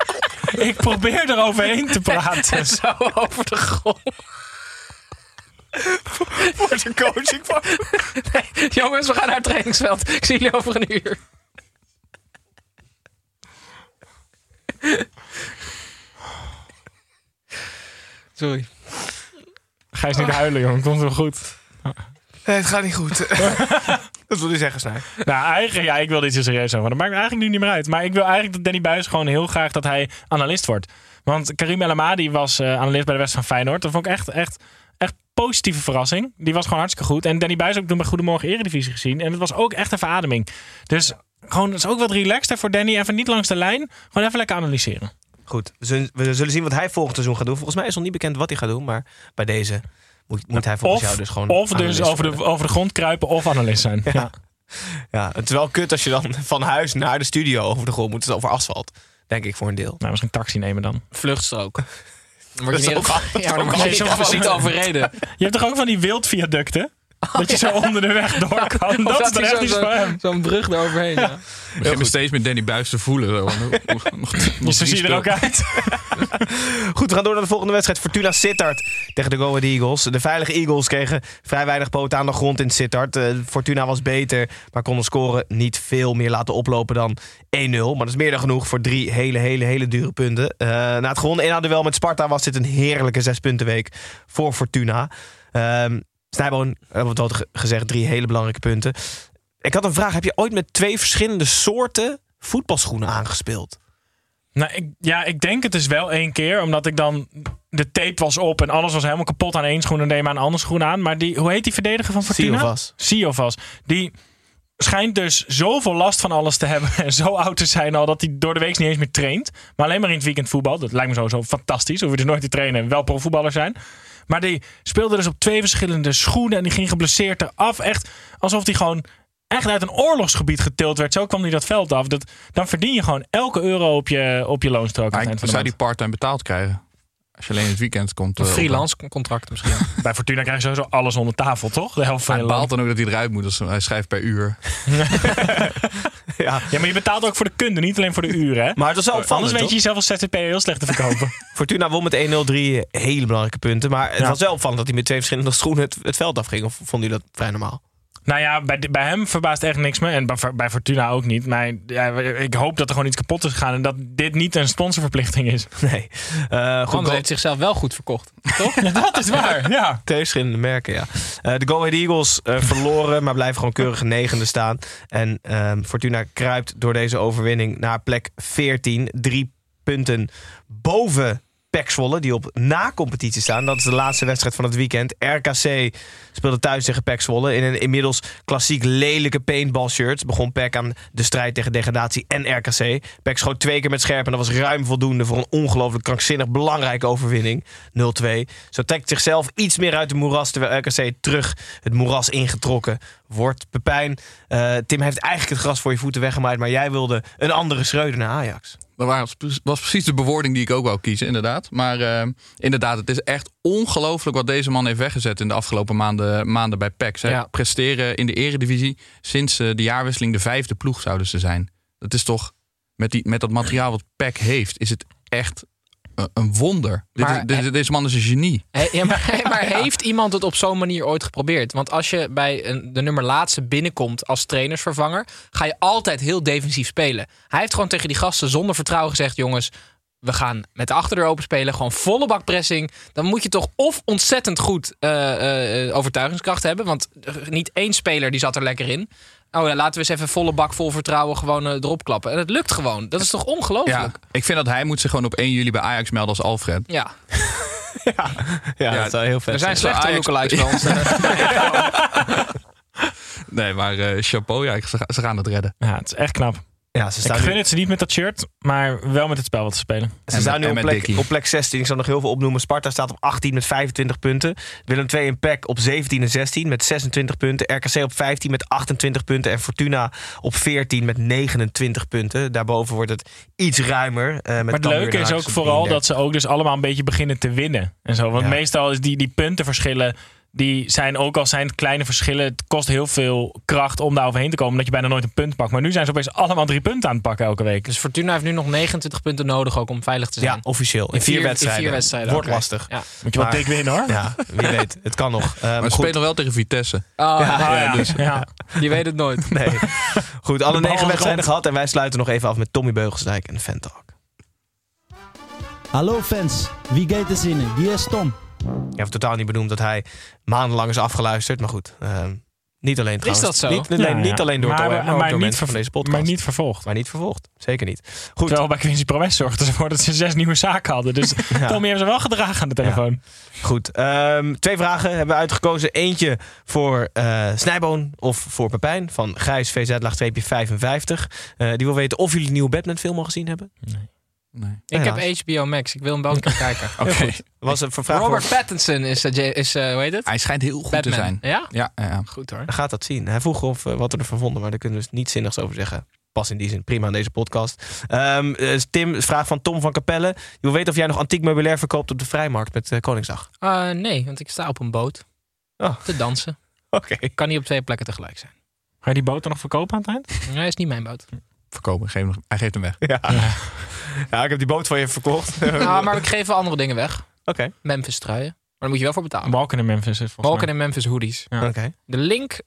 [SPEAKER 6] Ik probeer er overheen te [LAUGHS] praten.
[SPEAKER 7] Zo over de grond. [LAUGHS]
[SPEAKER 1] Voor zijn coaching van. [LAUGHS]
[SPEAKER 7] Jongens, we gaan naar het trainingsveld. Ik zie jullie over een uur. Sorry.
[SPEAKER 6] Gijs niet huilen, jongen. Komt wel goed.
[SPEAKER 1] Nee, het gaat niet goed. [LAUGHS] dat wil hij zeggen, Snij.
[SPEAKER 6] Nou, eigenlijk, ja, ik wil dit zo serieus over. Dat maakt me eigenlijk nu niet meer uit. Maar ik wil eigenlijk dat Danny Buis gewoon heel graag dat hij analist wordt. Want Karim El Amadi was eh, analist bij de West van Feyenoord. Dat vond ik echt, echt positieve verrassing. Die was gewoon hartstikke goed. En Danny Buis heb ik toen bij Goedemorgen Eredivisie gezien. En het was ook echt een verademing. Dus gewoon, het is ook wat relaxed hè, voor Danny. Even niet langs de lijn. Gewoon even lekker analyseren.
[SPEAKER 1] Goed, we zullen, zien wat hij volgend seizoen gaat doen. Volgens mij is nog niet bekend wat hij gaat doen. Maar bij deze moet, moet hij volgens
[SPEAKER 6] Of,
[SPEAKER 1] jou dus gewoon
[SPEAKER 6] of dus over de, over de grond kruipen of analist zijn. [LAUGHS] Ja.
[SPEAKER 1] Ja, het is wel kut als je dan van huis naar de studio over de grond moet. Het is over asfalt. Denk ik voor een deel.
[SPEAKER 6] Nou, misschien taxi nemen dan.
[SPEAKER 7] Vluchtstrook. Word je niet, ja, maar dan word je niet,
[SPEAKER 1] dat is
[SPEAKER 7] niet
[SPEAKER 1] al-
[SPEAKER 7] overreden.
[SPEAKER 6] Je hebt toch ook van die wildviaducten? [LAUGHS] Dat je zo onder de weg door [LAUGHS] kan. Dat is echt iets
[SPEAKER 7] zo-
[SPEAKER 6] voor hem.
[SPEAKER 7] Zo'n brug eroverheen. Ja.
[SPEAKER 8] Ik begin me steeds met Danny Buis te voelen. Zo. [LAUGHS] Nog, nog, nog
[SPEAKER 6] Zo
[SPEAKER 8] drie
[SPEAKER 6] zie je er ook uit.
[SPEAKER 1] Goed, we gaan door naar de volgende wedstrijd. Fortuna Sittard tegen de Go Ahead Eagles. De veilige Eagles kregen vrij weinig poten aan de grond in Sittard. Eh, Fortuna was beter, maar kon de score niet veel meer laten oplopen dan 1-0. Maar dat is meer dan genoeg voor drie hele, hele, hele dure punten. Eh, na het gewonnen 1 duel met Sparta was dit een heerlijke zespuntenweek voor Fortuna. Ehm Snijboon, hebben we het al ge- gezegd, drie hele belangrijke punten. Ik had een vraag. Heb je ooit met twee verschillende soorten voetbalschoenen aangespeeld?
[SPEAKER 6] Nou, ik, ja, ik denk het is wel één keer. Omdat ik dan... De tape was op en alles was helemaal kapot aan één schoen. En deed maar een andere schoen aan. Maar die, hoe heet die verdediger van Fortuna?
[SPEAKER 1] Siovas.
[SPEAKER 6] Siovas. Die schijnt dus zoveel last van alles te hebben. [LAUGHS] En zo oud te zijn al dat hij door de week niet eens meer traint. Maar alleen maar in het weekend voetbal. Dat lijkt me sowieso fantastisch. Hoef je dus nooit te trainen en wel profvoetballer zijn. Maar die speelde dus op twee verschillende schoenen. En die ging geblesseerd eraf. Echt alsof hij gewoon echt uit een oorlogsgebied getild werd. Zo kwam hij dat veld af. Dat, dan verdien je gewoon elke euro op je, op je loonstrook.
[SPEAKER 8] Maar zou die part-time betaald krijgen? Als je alleen in het weekend komt.
[SPEAKER 7] Een
[SPEAKER 8] eh,
[SPEAKER 7] freelance contract misschien. [LAUGHS]
[SPEAKER 6] Bij Fortuna krijg je sowieso alles onder tafel, toch? De helft van
[SPEAKER 8] Hij
[SPEAKER 6] je
[SPEAKER 8] baalt dan ook dat hij eruit moet. Dus hij schrijft per uur. [LAUGHS] [LAUGHS]
[SPEAKER 1] Ja.
[SPEAKER 6] Ja, maar je betaalt ook voor de kunde, niet alleen voor de uren. Hè?
[SPEAKER 1] Maar het was wel opvallend,
[SPEAKER 6] Anders weet je jezelf als ZZP'er heel slecht te verkopen. [LAUGHS]
[SPEAKER 1] Fortuna won met 1-0 drie hele belangrijke punten. Maar het
[SPEAKER 6] Ja.
[SPEAKER 1] was wel opvallend dat hij met twee verschillende schoenen het, het veld afging. Of vond u dat vrij normaal?
[SPEAKER 6] Nou ja, bij, bij hem verbaast echt niks me. En bij, bij Fortuna ook niet. Maar ja, ik hoop dat er gewoon iets kapot is gegaan. En dat dit niet een sponsorverplichting is. [LAUGHS]
[SPEAKER 1] Nee. Uh,
[SPEAKER 7] goed, heeft zichzelf wel goed verkocht. [LAUGHS] Toch?
[SPEAKER 6] dat is waar. Ja.
[SPEAKER 1] Twee verschillende merken, ja. Uh, de Go Ahead Eagles uh, [LAUGHS] verloren, maar blijven gewoon keurig negende staan. En ehm, Fortuna kruipt door deze overwinning naar plek 14. Drie punten boven Pek die op na-competitie staan. Dat is de laatste wedstrijd van het weekend. RKC speelde thuis tegen Pek in een inmiddels klassiek lelijke paintball shirt. Begon Pek aan de strijd tegen degradatie en RKC. Pek schoot twee keer met scherp en dat was ruim voldoende voor een ongelooflijk krankzinnig belangrijke overwinning. 0-2. Zo trekt zichzelf iets meer uit de moeras, terwijl RKC terug het moeras ingetrokken wordt. Pepijn, uh, Tim heeft eigenlijk het gras voor je voeten weggemaaid, maar jij wilde een andere Schreuder naar Ajax.
[SPEAKER 8] Dat was, precies de bewoording die ik ook wou kiezen, inderdaad. Maar uh, inderdaad, het is echt ongelooflijk wat deze man heeft weggezet in de afgelopen maanden, maanden bij PEC. Ja. presteren in de eredivisie sinds uh, de jaarwisseling de vijfde ploeg zouden ze zijn. Dat is toch, met, die, met dat materiaal wat PEC heeft, is het echt een wonder. Maar, dit, dit, deze man is een genie.
[SPEAKER 7] Ja, maar, [LAUGHS] [LAUGHS] maar, heeft iemand het op zo'n manier ooit geprobeerd? Want als je bij een, de nummer laatste binnenkomt als trainersvervanger, ga je altijd heel defensief spelen. Hij heeft gewoon tegen die gasten zonder vertrouwen gezegd: jongens. We gaan met de achterdeur open spelen, gewoon volle bakpressing. Dan moet je toch of ontzettend goed uh, uh, overtuigingskracht hebben. Want niet één speler die zat er lekker in. Oh ja, laten we eens even volle bak vol vertrouwen gewoon uh, erop klappen. En het lukt gewoon. Dat is toch ongelooflijk?
[SPEAKER 8] Ja, ik vind dat hij moet zich gewoon op 1 juli bij Ajax melden als Alfred. [LAUGHS]
[SPEAKER 7] Ja.
[SPEAKER 1] ja, ja, dat zou heel vet
[SPEAKER 7] Er zijn slechte lookalikes bij ons. [LAUGHS]
[SPEAKER 8] nee, maar uh, chapeau, ja, ze, ze gaan het redden.
[SPEAKER 6] Ja, het is echt knap.
[SPEAKER 1] Ja, ze staan
[SPEAKER 6] ik gun
[SPEAKER 1] nu-
[SPEAKER 6] het ze niet met dat shirt, maar wel met het spel wat te spelen.
[SPEAKER 1] Ze staan nu op plek, op plek 16. Ik zal nog heel veel opnoemen. Sparta staat op 18 met 25 punten. Willem II en PEC op 17 en 16 met 26 punten. RKC op 15 met 28 punten. En Fortuna op 14 met 29 punten. Daarboven wordt het iets ruimer. eh, met
[SPEAKER 6] Maar het leuke is ook vooral
[SPEAKER 1] 33.
[SPEAKER 6] dat ze ook dus allemaal een beetje beginnen te winnen. En zo. Want
[SPEAKER 1] Ja.
[SPEAKER 6] meestal is die, die puntenverschillen, die zijn ook al zijn kleine verschillen. Het kost heel veel kracht om daar overheen te komen. Dat je bijna nooit een punt pakt. Maar nu zijn ze opeens allemaal drie punten aan het pakken elke week.
[SPEAKER 7] Dus Fortuna heeft nu nog 29 punten nodig ook om veilig te zijn.
[SPEAKER 1] Ja, officieel. In,
[SPEAKER 7] In
[SPEAKER 1] vier,
[SPEAKER 7] vier- in
[SPEAKER 1] wedstrijden.
[SPEAKER 7] vier wedstrijden,
[SPEAKER 1] Wordt lastig.
[SPEAKER 7] Ja.
[SPEAKER 6] Moet je wel
[SPEAKER 1] Maar-
[SPEAKER 6] dik winnen hoor.
[SPEAKER 1] Ja, wie [LAUGHS] weet. Het kan nog. Ehm,
[SPEAKER 8] Maar ze
[SPEAKER 1] goed.
[SPEAKER 8] spelen nog wel tegen Vitesse.
[SPEAKER 7] Oh,
[SPEAKER 6] Ah,
[SPEAKER 7] ja,
[SPEAKER 6] ja.
[SPEAKER 8] dus-
[SPEAKER 6] ja.
[SPEAKER 7] Je weet het nooit. [LAUGHS]
[SPEAKER 1] Nee. Goed, alle negen wedstrijden gehad. En wij sluiten nog even af met Tommy Beugelsdijk en Fan Talk.
[SPEAKER 12] Hallo fans, wie gaat er zinnen? Wie is Tom?
[SPEAKER 1] Je hebt totaal niet benoemd dat hij maandenlang is afgeluisterd. Maar goed, ehm, niet alleen trouwens.
[SPEAKER 7] dat zo?
[SPEAKER 1] Niet, nee,
[SPEAKER 6] Ja, ja.
[SPEAKER 1] niet alleen door
[SPEAKER 6] maar,
[SPEAKER 1] Tom,
[SPEAKER 6] maar,
[SPEAKER 1] maar,
[SPEAKER 6] niet
[SPEAKER 1] mensen van deze podcast.
[SPEAKER 6] maar niet vervolgd.
[SPEAKER 1] Maar niet vervolgd. Zeker niet. Goed,
[SPEAKER 6] Terwijl bij Quincy Promes zorgden ze ervoor dat ze zes nieuwe zaken hadden. Dus [LAUGHS] Tommy heeft ze wel gedragen aan de telefoon.
[SPEAKER 1] goed. Ehm, twee vragen hebben we uitgekozen. Eentje voor eh Snijboon of voor Pepijn van Gijs VZ laagstreepje 55. Eh, die wil weten of jullie de nieuwe Batman film al gezien hebben.
[SPEAKER 8] Nee.
[SPEAKER 7] Ik heb. HBO Max. Ik wil hem wel een keer kijken. [LAUGHS]
[SPEAKER 8] Oké.
[SPEAKER 1] Was een vraag
[SPEAKER 7] Robert
[SPEAKER 1] voor...
[SPEAKER 7] Pattinson is, eh, is eh, hoe heet het?
[SPEAKER 8] Hij schijnt heel goed
[SPEAKER 7] Batman.
[SPEAKER 8] te zijn.
[SPEAKER 7] Ja?
[SPEAKER 8] Ja, ja, ja.
[SPEAKER 7] Goed hoor.
[SPEAKER 1] Hij gaat dat zien. Hij vroeg of, eh, wat we ervan vonden, maar daar kunnen we dus niet zinnigs over zeggen. Pas in die zin. Prima aan deze podcast. Ehm, eh, Tim, vraag van Tom van Capelle. Je wil weten of jij nog antiek meubilair verkoopt op de Vrijmarkt met eh, Koningsdag.
[SPEAKER 7] Eh, nee, want ik sta op een boot
[SPEAKER 1] Oh.
[SPEAKER 7] te dansen. [LAUGHS]
[SPEAKER 1] Oké.
[SPEAKER 7] Ik kan niet op twee plekken tegelijk zijn.
[SPEAKER 6] Ga je die boot dan nog verkopen aan het eind?
[SPEAKER 7] Nee, is niet mijn boot.
[SPEAKER 8] Verkopen. Geef hem, hij geeft hem weg.
[SPEAKER 1] Ja. [LAUGHS] ja, ik heb die boot van je verkocht. [LAUGHS]
[SPEAKER 7] nou, maar ik geef wel andere dingen weg.
[SPEAKER 1] Oké.
[SPEAKER 7] Memphis truien. Maar daar moet je wel voor betalen.
[SPEAKER 6] Balken in Memphis
[SPEAKER 7] Balken en Memphis hoodies.
[SPEAKER 6] Ja.
[SPEAKER 1] Oké.
[SPEAKER 7] De link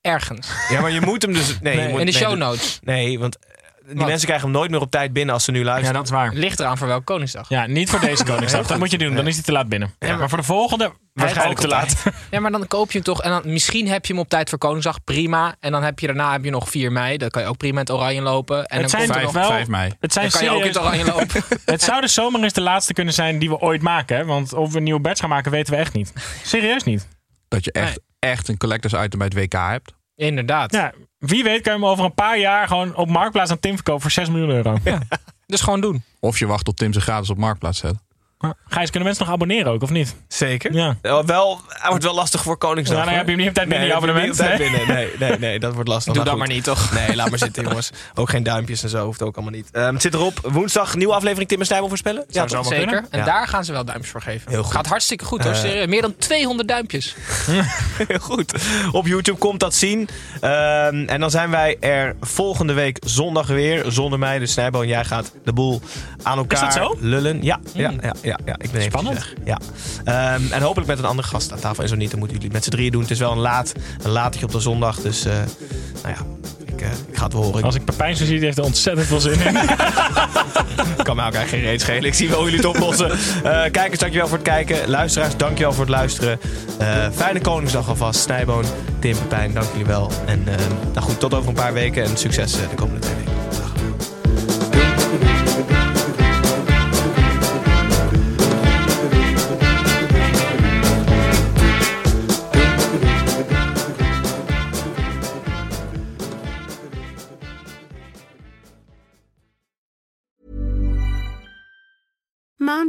[SPEAKER 7] ergens.
[SPEAKER 1] Ja, maar je moet hem dus... Nee, moet,
[SPEAKER 7] In de
[SPEAKER 1] nee,
[SPEAKER 7] show notes.
[SPEAKER 1] Nee, want die
[SPEAKER 7] Wat?
[SPEAKER 1] mensen krijgen hem nooit meer op tijd binnen als ze nu
[SPEAKER 6] Ja,
[SPEAKER 1] luisteren.
[SPEAKER 6] dat is waar.
[SPEAKER 7] Ligt eraan voor welke Koningsdag.
[SPEAKER 6] Ja, niet voor deze [LAUGHS] Koningsdag. Dat moet je doen. Dan is hij te laat binnen. maar, voor de volgende waarschijnlijk te laat.
[SPEAKER 7] Ja, maar dan koop je hem toch. En dan, misschien heb je hem op tijd voor Koningsdag. Prima. En dan heb je daarna heb je nog 4 mei. Dan kan je ook prima in het oranje lopen. En
[SPEAKER 6] Het
[SPEAKER 7] dan
[SPEAKER 6] zijn
[SPEAKER 7] er
[SPEAKER 6] toch
[SPEAKER 7] nog...
[SPEAKER 6] wel...
[SPEAKER 8] 5 mei.
[SPEAKER 6] Het zijn
[SPEAKER 7] Dan kan je ook in het oranje lopen. [LAUGHS]
[SPEAKER 6] Het zou dus zomaar eens de laatste kunnen zijn die we ooit maken. Hè? Want of we een nieuwe badge gaan maken, weten we echt niet. Serieus niet.
[SPEAKER 8] Dat je echt, echt een collectors item bij het WK hebt.
[SPEAKER 7] Inderdaad.
[SPEAKER 6] Ja, wie weet kan je hem over een paar jaar gewoon op Marktplaats aan Tim verkopen voor 6 miljoen euro. [LAUGHS]
[SPEAKER 7] Dus gewoon doen.
[SPEAKER 8] Of je wacht tot Tim ze gratis op marktplaats zet.
[SPEAKER 6] Gijs, kunnen mensen nog abonneren ook, of niet?
[SPEAKER 1] Zeker.
[SPEAKER 6] Ja.
[SPEAKER 1] Eh, Wel, hij wordt wel lastig voor Koningsdag.
[SPEAKER 6] Ja, dan heb je hem niet op tijd binnen,
[SPEAKER 1] Nee,
[SPEAKER 6] je abonnement.
[SPEAKER 1] niet op tijd binnen. Nee, nee, nee, dat wordt lastig.
[SPEAKER 7] Doe
[SPEAKER 1] Maar
[SPEAKER 7] dat
[SPEAKER 1] goed.
[SPEAKER 7] maar niet, toch?
[SPEAKER 1] Nee, laat maar zitten, jongens. Ook geen duimpjes en zo hoeft ook allemaal niet. Ehm, het zit erop. Woensdag, nieuwe aflevering Tim en Stijl voorspellen.
[SPEAKER 6] Zo maar
[SPEAKER 7] Zeker.
[SPEAKER 6] kunnen.
[SPEAKER 7] En
[SPEAKER 1] Ja.
[SPEAKER 7] daar gaan ze wel duimpjes voor geven.
[SPEAKER 1] Heel goed.
[SPEAKER 7] Gaat hartstikke goed hoor. Serieus. Meer dan 200 duimpjes. [LAUGHS]
[SPEAKER 1] Heel goed. Op YouTube komt dat zien. Ehm, en dan zijn wij er volgende week zondag weer. Zonder mij. Dus Snijboon, jij gaat de boel aan elkaar
[SPEAKER 6] Is dat zo?
[SPEAKER 1] lullen. Ja, ja, ja, ja, ja, ja ik ben even
[SPEAKER 6] Spannend.
[SPEAKER 1] weg. Ja. Ehm, en hopelijk met een andere gast aan tafel. En zo niet, dan moeten jullie met z'n drieën doen. Het is wel een laat, een latertje op de zondag. Dus, eh, nou ja, ik, eh, ik ga het wel horen.
[SPEAKER 6] Als ik Pepijn zo zie, die heeft er ontzettend veel zin in. [LAUGHS]
[SPEAKER 1] kan mij ook eigenlijk geen reet schelen. Ik zie wel jullie het oplossen. Eh kijkers, dankjewel voor het kijken. Luisteraars, dankjewel voor het luisteren. Fijne Koningsdag alvast. Snijboon, Tim, Pepijn, dank jullie wel. En nou goed, tot over een paar weken. En succes de komende twee